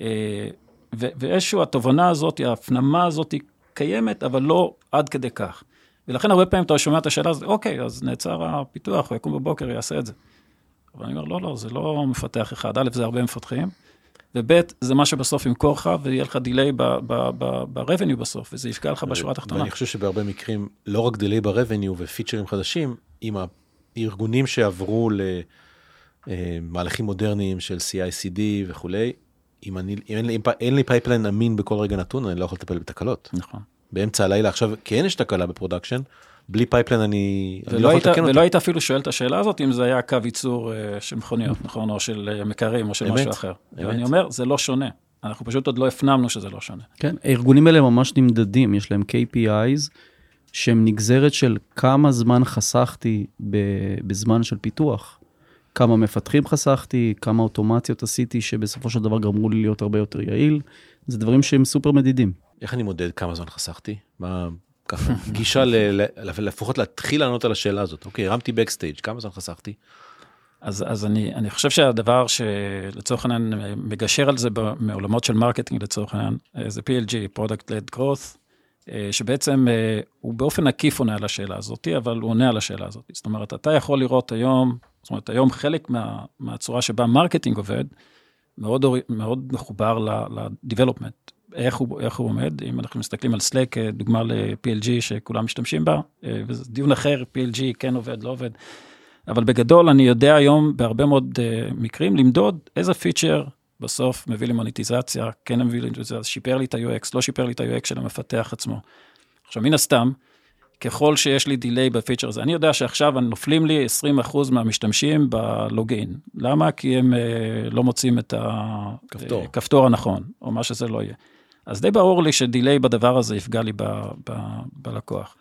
אה, ו- ואיזשהו התובנה הזאת, ההפנמה הזאת קיימת, אבל לא עד כדי כך. ולכן הרבה פעמים אתה שומע את השאלה הזאת, אוקיי, אז נעצר הפיתוח, הוא יקום בבוקר, יעשה את זה. אבל אני אומר, לא, לא, זה לא מפתח אחד. א', זה הרבה מפתחים, וב', זה מה שבסוף ימכור לך, ויהיה לך דיליי ב-revenue בסוף, וזה יפגע לך בשורה התחתונה. ואני חושב שבהרבה מקרים, לא רק דיליי ברבניו ופיצ'רים חדשים, עם הארגונים שעברו למהלכים מודרניים של CI/CD וכולי, אם, אני, אם אין, לי, אין לי pipeline אמין בכל רגע נתון, אני לא יכול לטפל בתקלות. נכון. באמצע הלילה עכשיו, כן יש תקלה ב production, בלי pipeline אני, אני לא ולא יכול היית, לתקן ולא אותה. היית אפילו שואל את השאלה הזאת, אם זה היה קו ייצור אה, של מכוניות, נכון? או של אה, מקררים, או של אמת, משהו אחר. אמת. ואני אומר, זה לא שונה. אנחנו פשוט עוד לא הפנמנו שזה לא שונה. כן, הארגונים האלה ממש נמדדים, יש להם KPIs שהם נגזרת של כמה זמן חסכתי בזמן של פיתוח. כמה מפתחים חסכתי, כמה אוטומציות עשיתי לפחות של דבר גרמו לי להיות הרבה יותר יעיל. זה דברים שהם סופר מדידים. איך אני מודד כמה זמן חסכתי? מה, ככה, גישה לפחות להתחיל לענות על השאלה הזאת. אוקיי, הרמתי Backstage, כמה זמן חסכתי? אז, אז אני, אני חושב שהדבר שלצורך העניין מגשר על זה מעולמות של marketing לצורך העניין, אה, זה PLG, Product Led Growth, אה, שבעצם אה, הוא באופן עקיף עונה על השאלה הזאת, אבל הוא עונה על השאלה הזאת. זאת אומרת, אתה יכול לראות היום, זאת אומרת, היום חלק מה, מהצורה שבה marketing עובד, מאוד, מאוד מחובר ל-development. איך הוא, איך הוא עומד, אם אנחנו מסתכלים על Slack, אה, דוגמה ל-PLG שכולם משתמשים בה, אה, וזה דיון אחר, PLG כן עובד, לא עובד. אבל בגדול, אני יודע היום בהרבה מאוד uh, מקרים למדוד איזה פיצ'ר בסוף מביא לי מוניטיזציה, כן מביא לי מוניטיזציה, שיפר לי את ה-UX, לא שיפר לי את ה-UX של המפתח עצמו. עכשיו, מן הסתם, ככל שיש לי דיליי בפיצ'ר הזה, אני יודע שעכשיו נופלים לי 20% מהמשתמשים בלוגין. למה? כי הם לא מוצאים את כפתור. הכפתור הנכון, או מה שזה לא יהיה. אז די ברור לי שדיליי בדבר הזה יפגע לי ב, ב, בלקוח.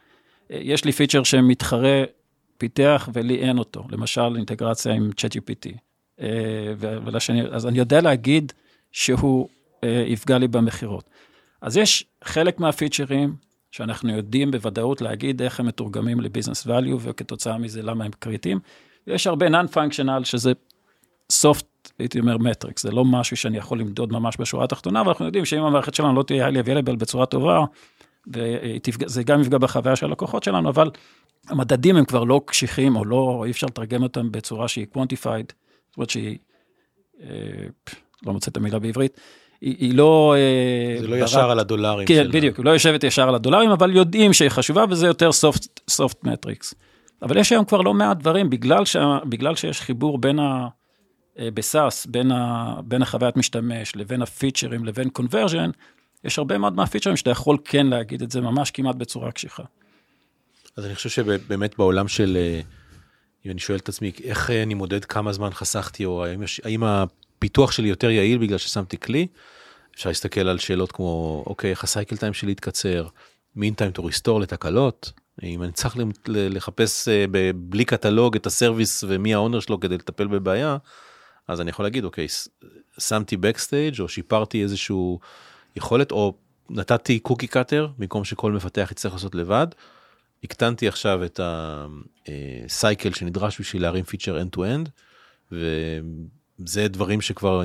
יש לי פיצ'ר שמתחרה פיתח ולי אין אותו, למשל אינטגרציה עם ChatGPT. אה, אז אני יודע להגיד שהוא אה, יפגע לי במכירות. אז יש חלק מהפיצ'רים שאנחנו יודעים בוודאות להגיד איך הם מתורגמים לביזנס value, וכתוצאה מזה למה הם קריטיים. יש הרבה non-functional שזה soft, הייתי אומר מטריקס, זה לא משהו שאני יכול למדוד ממש בשורה התחתונה, ואנחנו יודעים שאם המערכת שלנו לא תהיה highly available בצורה טובה, וזה גם יפגע בחוויה של הלקוחות שלנו, אבל המדדים הם כבר לא קשיחים, או לא, אי אפשר לתרגם אותם בצורה שהיא quantified, זאת אומרת שהיא, אה, לא מוצא את המילה בעברית, היא, היא לא... אה, זה לא ברק, ישר על הדולרים. כן, של... בדיוק, היא לא יושבת ישר על הדולרים, אבל יודעים שהיא חשובה, וזה יותר soft, soft metrics. אבל יש היום כבר לא מעט דברים, בגלל, ש, בגלל שיש חיבור בין ה... אה, בסאס, בין, ה, בין החוויית משתמש לבין הפיצ'רים לבין קונברג'ן, יש הרבה מאוד מהפיצ'רים שאתה יכול כן להגיד את זה ממש כמעט בצורה קשיחה. אז אני חושב שבאמת בעולם של, אה, אם אני שואל את עצמי, איך אני מודד כמה זמן חסכתי, או האם, האם הפיתוח שלי יותר יעיל בגלל ששמתי כלי, אפשר להסתכל על שאלות כמו, אוקיי, איך הסייקל טיים שלי יתקצר, mean time to restore לתקלות, אם אני צריך לחפש אה, בלי קטלוג את ה service ומי ה owner שלו כדי לטפל בבעיה, אז אני יכול להגיד, אוקיי, שמתי Backstage או שיפרתי איזשהו יכולת, או נתתי cookie cutter, במקום שכל מפתח יצטרך לעשות לבד. הקטנתי עכשיו את ה cycle אה, שנדרש בשביל להרים פיצ'ר end to end, וזה דברים שכבר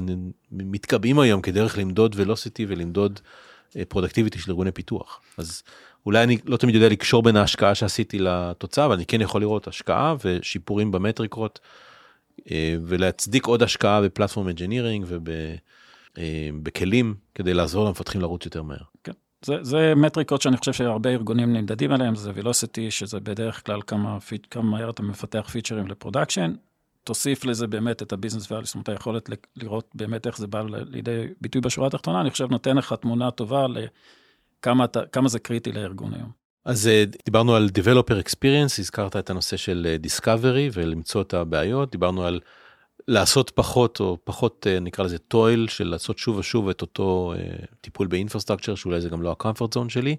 מתקבעים היום כדרך למדוד velocity ולמדוד productivity אה, של ארגוני פיתוח. אז אולי אני לא תמיד יודע לקשור בין ההשקעה שעשיתי לתוצאה, אבל אני כן יכול לראות השקעה ושיפורים במטריקות, ולהצדיק עוד השקעה ב platform engineering ובכלים כדי לעזור למפתחים לרוץ יותר מהר. כן. זה, זה מטריקות שאני חושב שהרבה ארגונים נמדדים עליהם, זה velocity, שזה בדרך כלל כמה, כמה מהר אתה מפתח פיצ'רים ל production. תוסיף לזה באמת את ה business values, זאת אומרת, היכולת לראות באמת איך זה בא לידי ביטוי בשורה התחתונה, אני חושב נותן לך תמונה טובה לכמה זה קריטי לארגון היום. אז אה, דיברנו על Developer Experience, הזכרת את הנושא של אה, Discovery ולמצוא את הבעיות, דיברנו על לעשות פחות או פחות אה, נקרא לזה toil של לעשות שוב ושוב את אותו טיפול ב infrastructure שאולי זה גם לא ה comfort zone שלי.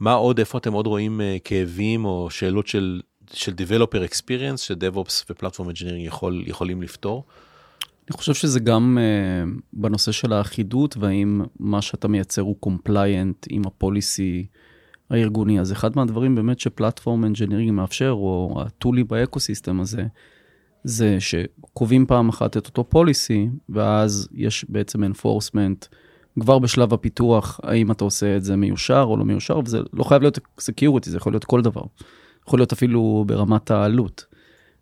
מה עוד איפה אתם עוד רואים כאבים או שאלות של של Developer Experience ש DevOps ו platform engineering יכול, יכולים לפתור? אני חושב שזה גם uh, בנושא של האחידות והאם מה שאתה מייצר הוא compliant עם ה policy הארגוני. אז אחד מהדברים באמת ש platform engineering מאפשר, או ה tooling ב ecosystem הזה, זה שקובעים פעם אחת את אותו policy, ואז יש בעצם enforcement כבר בשלב הפיתוח, האם אתה עושה את זה מיושר או לא מיושר, וזה לא חייב להיות security, זה יכול להיות כל דבר. יכול להיות אפילו ברמת העלות.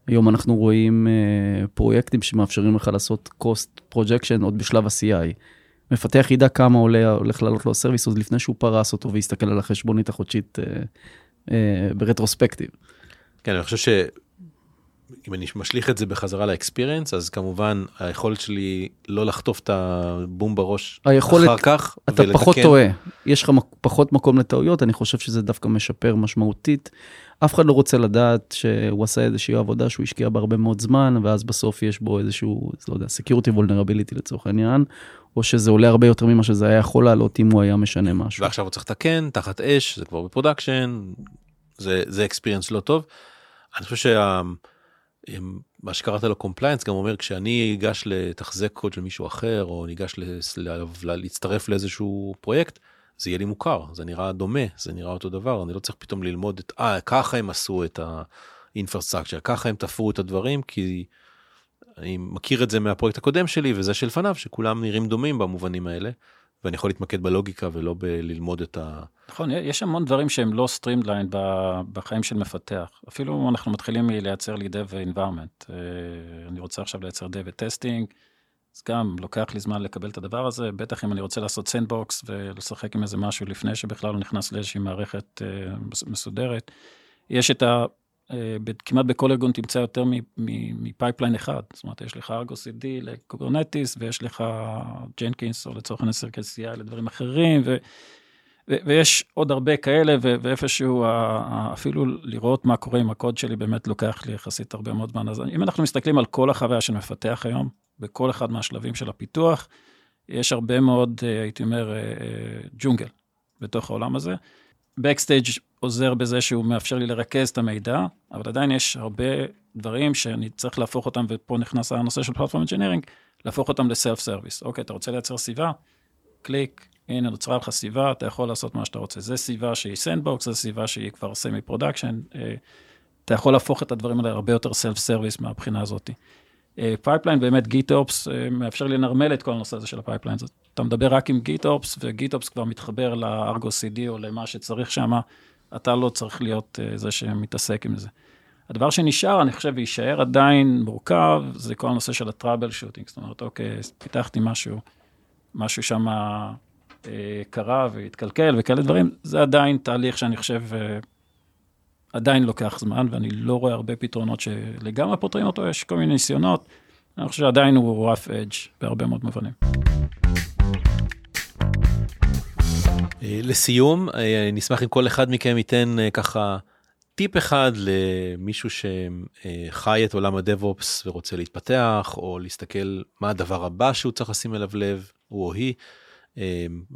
היום אנחנו רואים uh, פרויקטים שמאפשרים לך לעשות cost projection עוד בשלב ה-CI. מפתח ידע כמה עולה, הולך לעלות לו הסרוויס עוד לפני שהוא פרס אותו ויסתכל על החשבונית החודשית uh, uh, ברטרוספקטיב. כן, אני חושב ש... אם אני משליך את זה בחזרה לאקספיריאנס, אז כמובן היכולת שלי לא לחטוף את הבום בראש היכולת, אחר כך אתה ולתקן. פחות טועה, יש לך פחות מקום לטעויות, אני חושב שזה דווקא משפר משמעותית. אף אחד לא רוצה לדעת שהוא עשה איזושהי עבודה שהוא השקיע בה הרבה מאוד זמן, ואז בסוף יש בו איזשהו, לא יודע, security vulnerability לצורך העניין, או שזה עולה הרבה יותר ממה שזה היה יכול לעלות אם הוא היה משנה משהו. ועכשיו הוא צריך לתקן, תחת אש, זה כבר בפרודקשן, זה, experience לא טוב. אני חושב שה... מה שקראת לו compliance גם אומר כשאני אגש לתחזק קוד של מישהו אחר או ניגש להצטרף לאיזשהו פרויקט זה יהיה לי מוכר זה נראה דומה זה נראה אותו דבר אני לא צריך פתאום ללמוד את אה ככה הם עשו את ה infrastructure ככה הם תפרו את הדברים כי אני מכיר את זה מהפרויקט הקודם שלי וזה שלפניו שכולם נראים דומים במובנים האלה ואני יכול להתמקד בלוגיקה ולא בללמוד את ה... נכון, יש המון דברים שהם לא streamlined בחיים של מפתח. אפילו אנחנו מתחילים מלייצר לי dev environment. אה, אני רוצה עכשיו לייצר dev ו testing, אז גם לוקח לי זמן לקבל את הדבר הזה, בטח אם אני רוצה לעשות sandbox ולשחק עם איזה משהו לפני שבכלל הוא נכנס לאיזושהי מערכת אה, מסודרת. יש את ה... כמעט בכל ארגון תמצא יותר מ pipeline אחד. זאת אומרת, יש לך Argo CD ל Kubernetes, ויש לך Jenkins, או לצורך העניין Circle לדברים אחרים, ו, ויש עוד הרבה כאלה, ואיפשהו אפילו לראות מה קורה עם הקוד שלי, באמת לוקח לי יחסית הרבה מאוד זמן. אז אם אנחנו מסתכלים על כל החוויה של מפתח היום, בכל אחד מהשלבים של הפיתוח, יש הרבה מאוד, אה, הייתי אומר, אה, ג'ונגל בתוך העולם הזה. Backstage עוזר בזה שהוא מאפשר לי לרכז את המידע, אבל עדיין יש הרבה דברים שאני צריך להפוך אותם, ופה נכנס הנושא של platform engineering, להפוך אותם ל self service. אוקיי, אתה רוצה לייצר סביבה? קליק, הנה נוצרה לך סביבה, אתה יכול לעשות מה שאתה רוצה. זו סביבה שהיא sandbox, זו סביבה שהיא כבר semi production. אתה יכול להפוך את הדברים האלה הרבה יותר self service מהבחינה הזאת. pipeline, באמת GitOps מאפשר לי לנרמל את כל הנושא הזה של ה pipeline. אתה מדבר רק עם GitOps, ו GitOps כבר מתחבר ל Argo CD או למה שצריך שם, אתה לא צריך להיות זה שמתעסק עם זה. הדבר שנשאר, אני חושב, ויישאר עדיין מורכב, זה כל הנושא של ה troubleshooting. זאת אומרת, אוקיי, פיתחתי משהו, משהו שם אה, קרה והתקלקל וכאלה דברים, זה עדיין תהליך שאני חושב אה, עדיין לוקח זמן, ואני לא רואה הרבה פתרונות שלגמרי פותרים אותו, יש כל מיני ניסיונות, אני חושב שעדיין הוא rough edge בהרבה מאוד מובנים. אה, לסיום, נשמח אם כל אחד מכם ייתן ככה טיפ אחד למישהו שחי את עולם הדב-אופס ורוצה להתפתח, או להסתכל מה הדבר הבא שהוא צריך לשים אליו לב, הוא או היא.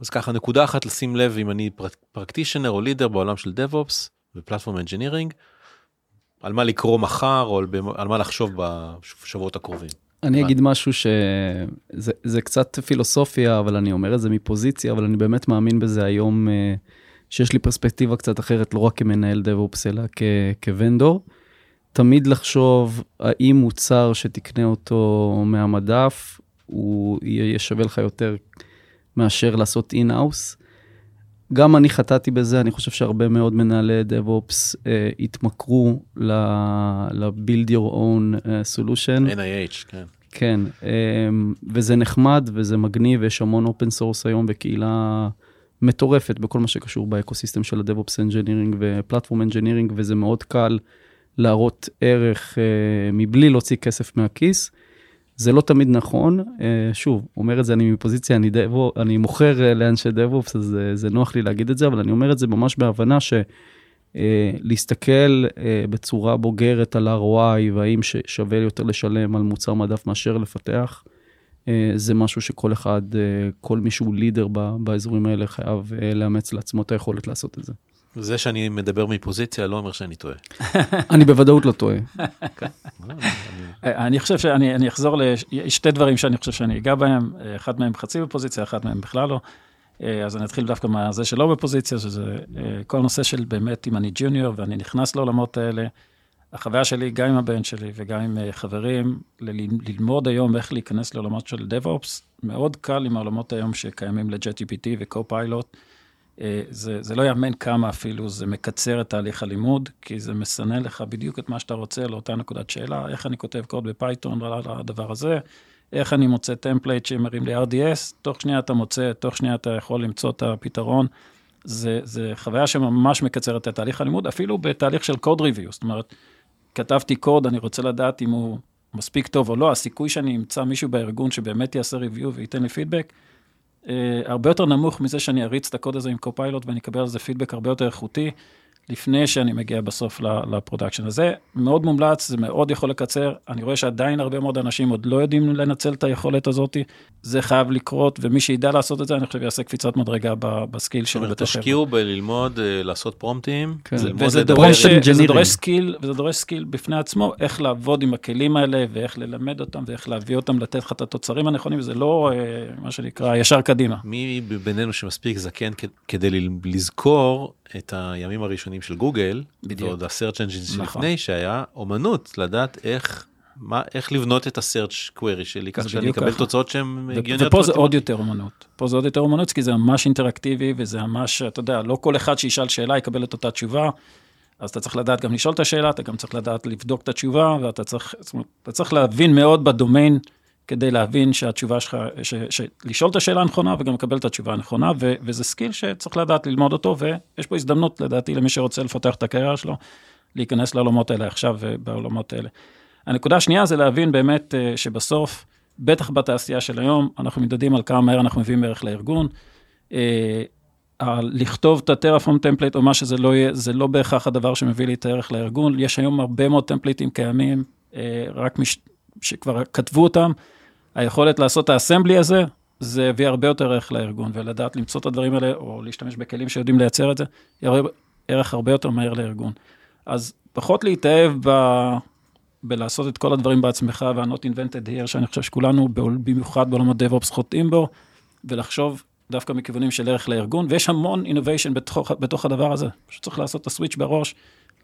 אז ככה נקודה אחת לשים לב אם אני practitioner או leader בעולם של DevOps ו platform engineering, על מה לקרוא מחר או על מה לחשוב בשבועות הקרובים. אני אגיד משהו שזה קצת פילוסופיה, אבל אני אומר את זה מפוזיציה, אבל אני באמת מאמין בזה היום, אה, שיש לי פרספקטיבה קצת אחרת, לא רק כמנהל DevOps, אלא כ vendor. תמיד לחשוב האם מוצר שתקנה אותו מהמדף, הוא יהיה שווה לך יותר מאשר לעשות in-house. גם אני חטאתי בזה, אני חושב שהרבה מאוד מנהלי DevOps אה, התמכרו ל-Build Your Own uh, Solution. NIH, כן. כן, אה, וזה נחמד וזה מגניב, ויש המון open source היום וקהילה מטורפת בכל מה שקשור ב ecosystem של ה-DevOps Engineering ו-Platform Engineering, וזה מאוד קל להראות ערך אה, מבלי להוציא כסף מהכיס. זה לא תמיד נכון, אה, שוב, אומר את זה אני מפוזיציה, אני, דבו, אני מוכר אה, לאנשי דב-אופס, אז אה, זה נוח לי להגיד את זה, אבל אני אומר את זה ממש בהבנה שלהסתכל בצורה בוגרת על ROI והאם שווה יותר לשלם על מוצר מדף מאשר לפתח, זה משהו שכל אחד, כל מי שהוא לידר באזורים האלה חייב לאמץ לעצמו את היכולת לעשות את זה. זה שאני מדבר מפוזיציה לא אומר שאני טועה. [LAUGHS] אני בוודאות לא טועה. [LAUGHS] אני חושב שאני אחזור לשתי דברים שאני חושב שאני אגע בהם, אחד מהם חצי בפוזיציה, אחד מהם בכלל לא. אז אני אתחיל דווקא מהזה שלא בפוזיציה, שזה כל נושא של באמת, אם אני ג'וניור ואני נכנס לעולמות האלה, החוויה שלי, גם עם הבן שלי וגם עם חברים, ללמוד היום איך להיכנס לעולמות של DevOps, מאוד קל עם העולמות היום שקיימים ל-JTPT ו-Co-Pilot. אה, זה, זה לא יאמן כמה אפילו, זה מקצר את תהליך הלימוד, כי זה מסנן לך בדיוק את מה שאתה רוצה לאותה נקודת שאלה, איך אני כותב קוד ב Python על הדבר הזה, איך אני מוצא template שמרים לי RDS, תוך שנייה אתה מוצא, תוך שנייה אתה יכול למצוא את הפתרון. זה, זה חוויה שממש מקצרת את תהליך הלימוד, אפילו בתהליך של code review, זאת אומרת, כתבתי קוד, אני רוצה לדעת אם הוא מספיק טוב או לא, הסיכוי שאני אמצא מישהו בארגון שבאמת יעשה review וייתן לי פידבק, הרבה יותר נמוך מזה שאני אריץ את הקוד הזה עם Copilot ואני אקבל על זה פידבק הרבה יותר איכותי. לפני שאני מגיע בסוף ל production הזה. מאוד מומלץ, זה מאוד יכול לקצר. אני רואה שעדיין הרבה מאוד אנשים עוד לא יודעים לנצל את היכולת הזאת. זה חייב לקרות, ומי שידע לעשות את זה, אני חושב יעשה קפיצת מדרגה בסקיל סט שלו. תשקיעו בללמוד אה, לעשות prompt ים, כן. וזה דורש, וזה דורש skill, וזה דורש skill בפני עצמו, איך לעבוד עם הכלים האלה, ואיך ללמד אותם, ואיך להביא אותם, לתת לך את התוצרים הנכונים, וזה לא אה, מה שנקרא ישר קדימה. מי בינינו שמספיק זקן כדי לזכור את הימים הראשונים של גוגל, בדיוק. ועוד ה-search engine נכון. לפני שהיה אומנות לדעת איך. מה, איך לבנות את ה-search query שלי, כך שאני אקבל תוצאות שהן הגיוניות. ופה זה עוד יותר אומנות. פה זה עוד יותר אומנות, כי זה ממש אינטראקטיבי, וזה ממש, אתה יודע, לא כל אחד שישאל שאלה יקבל את אותה תשובה. אז אתה צריך לדעת גם לשאול את השאלה, אתה גם צריך לדעת לבדוק את התשובה, ואתה צריך, זאת אומרת, אתה צריך להבין מאוד בדומיין כדי להבין שהתשובה שלך, ש, ש, לשאול את השאלה הנכונה וגם לקבל את התשובה הנכונה, ו, וזה skill שצריך לדעת ללמוד אותו, ויש פה הזדמנות לדעתי למי שרוצה לפתח את הקריירה שלו, להיכנס לעולמות האלה עכשיו ובעולמות האלה. הנקודה השנייה זה להבין באמת אה, שבסוף, בטח בתעשייה של היום, אנחנו מתמודדים על כמה מהר אנחנו מביאים ערך לארגון. אה, לכתוב את ה Terraform template או מה שזה לא יהיה, זה לא בהכרח הדבר שמביא לי את הערך לארגון. יש היום הרבה מאוד template ים קיימים, אה, רק מש... שכבר כתבו אותם, היכולת לעשות את האסמבלי הזה, זה הביא הרבה יותר ערך לארגון, ולדעת למצוא את הדברים האלה, או להשתמש בכלים שיודעים לייצר את זה, יהיה ערך הרבה יותר מהר לארגון. אז פחות להתאהב ב... בלעשות את כל הדברים בעצמך, וה-not invented here, שאני חושב שכולנו, במיוחד בעולמות DevOps, חוטאים בו, ולחשוב דווקא מכיוונים של ערך לארגון, ויש המון innovation בתוך, בתוך הדבר הזה. פשוט צריך לעשות את הסוויץ' בראש,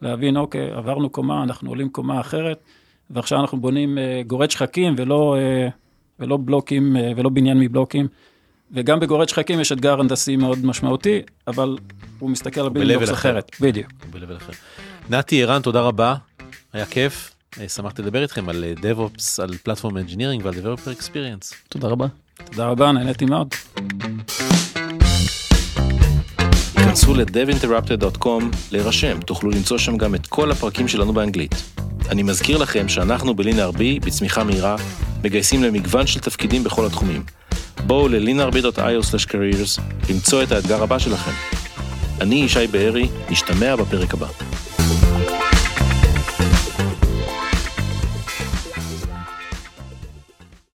להבין, אוקיי, עברנו קומה, אנחנו עולים קומה אחרת, ועכשיו אנחנו בונים uh, גורד שחקים ולא, uh, ולא בלוקים, uh, ולא בניין מבלוקים. וגם בגורד שחקים יש אתגר הנדסי מאוד משמעותי, אבל הוא מסתכל על building blocks אחרת. בדיוק. אחר. נתי ערן, תודה רבה, היה כיף. שמחתי לדבר איתכם על DevOps, על Platform Engineering ועל Developer Experience. תודה רבה. תודה רבה, נהניתי מאוד. כנסו ל-devinterrupted.com להירשם, תוכלו למצוא שם גם את כל הפרקים שלנו באנגלית. אני מזכיר לכם שאנחנו בלינאר בי, בצמיחה מהירה, מגייסים למגוון של תפקידים בכל התחומים. בואו ל-linarb.io/careers למצוא את האתגר הבא שלכם. אני ישי בארי, נשתמע בפרק הבא.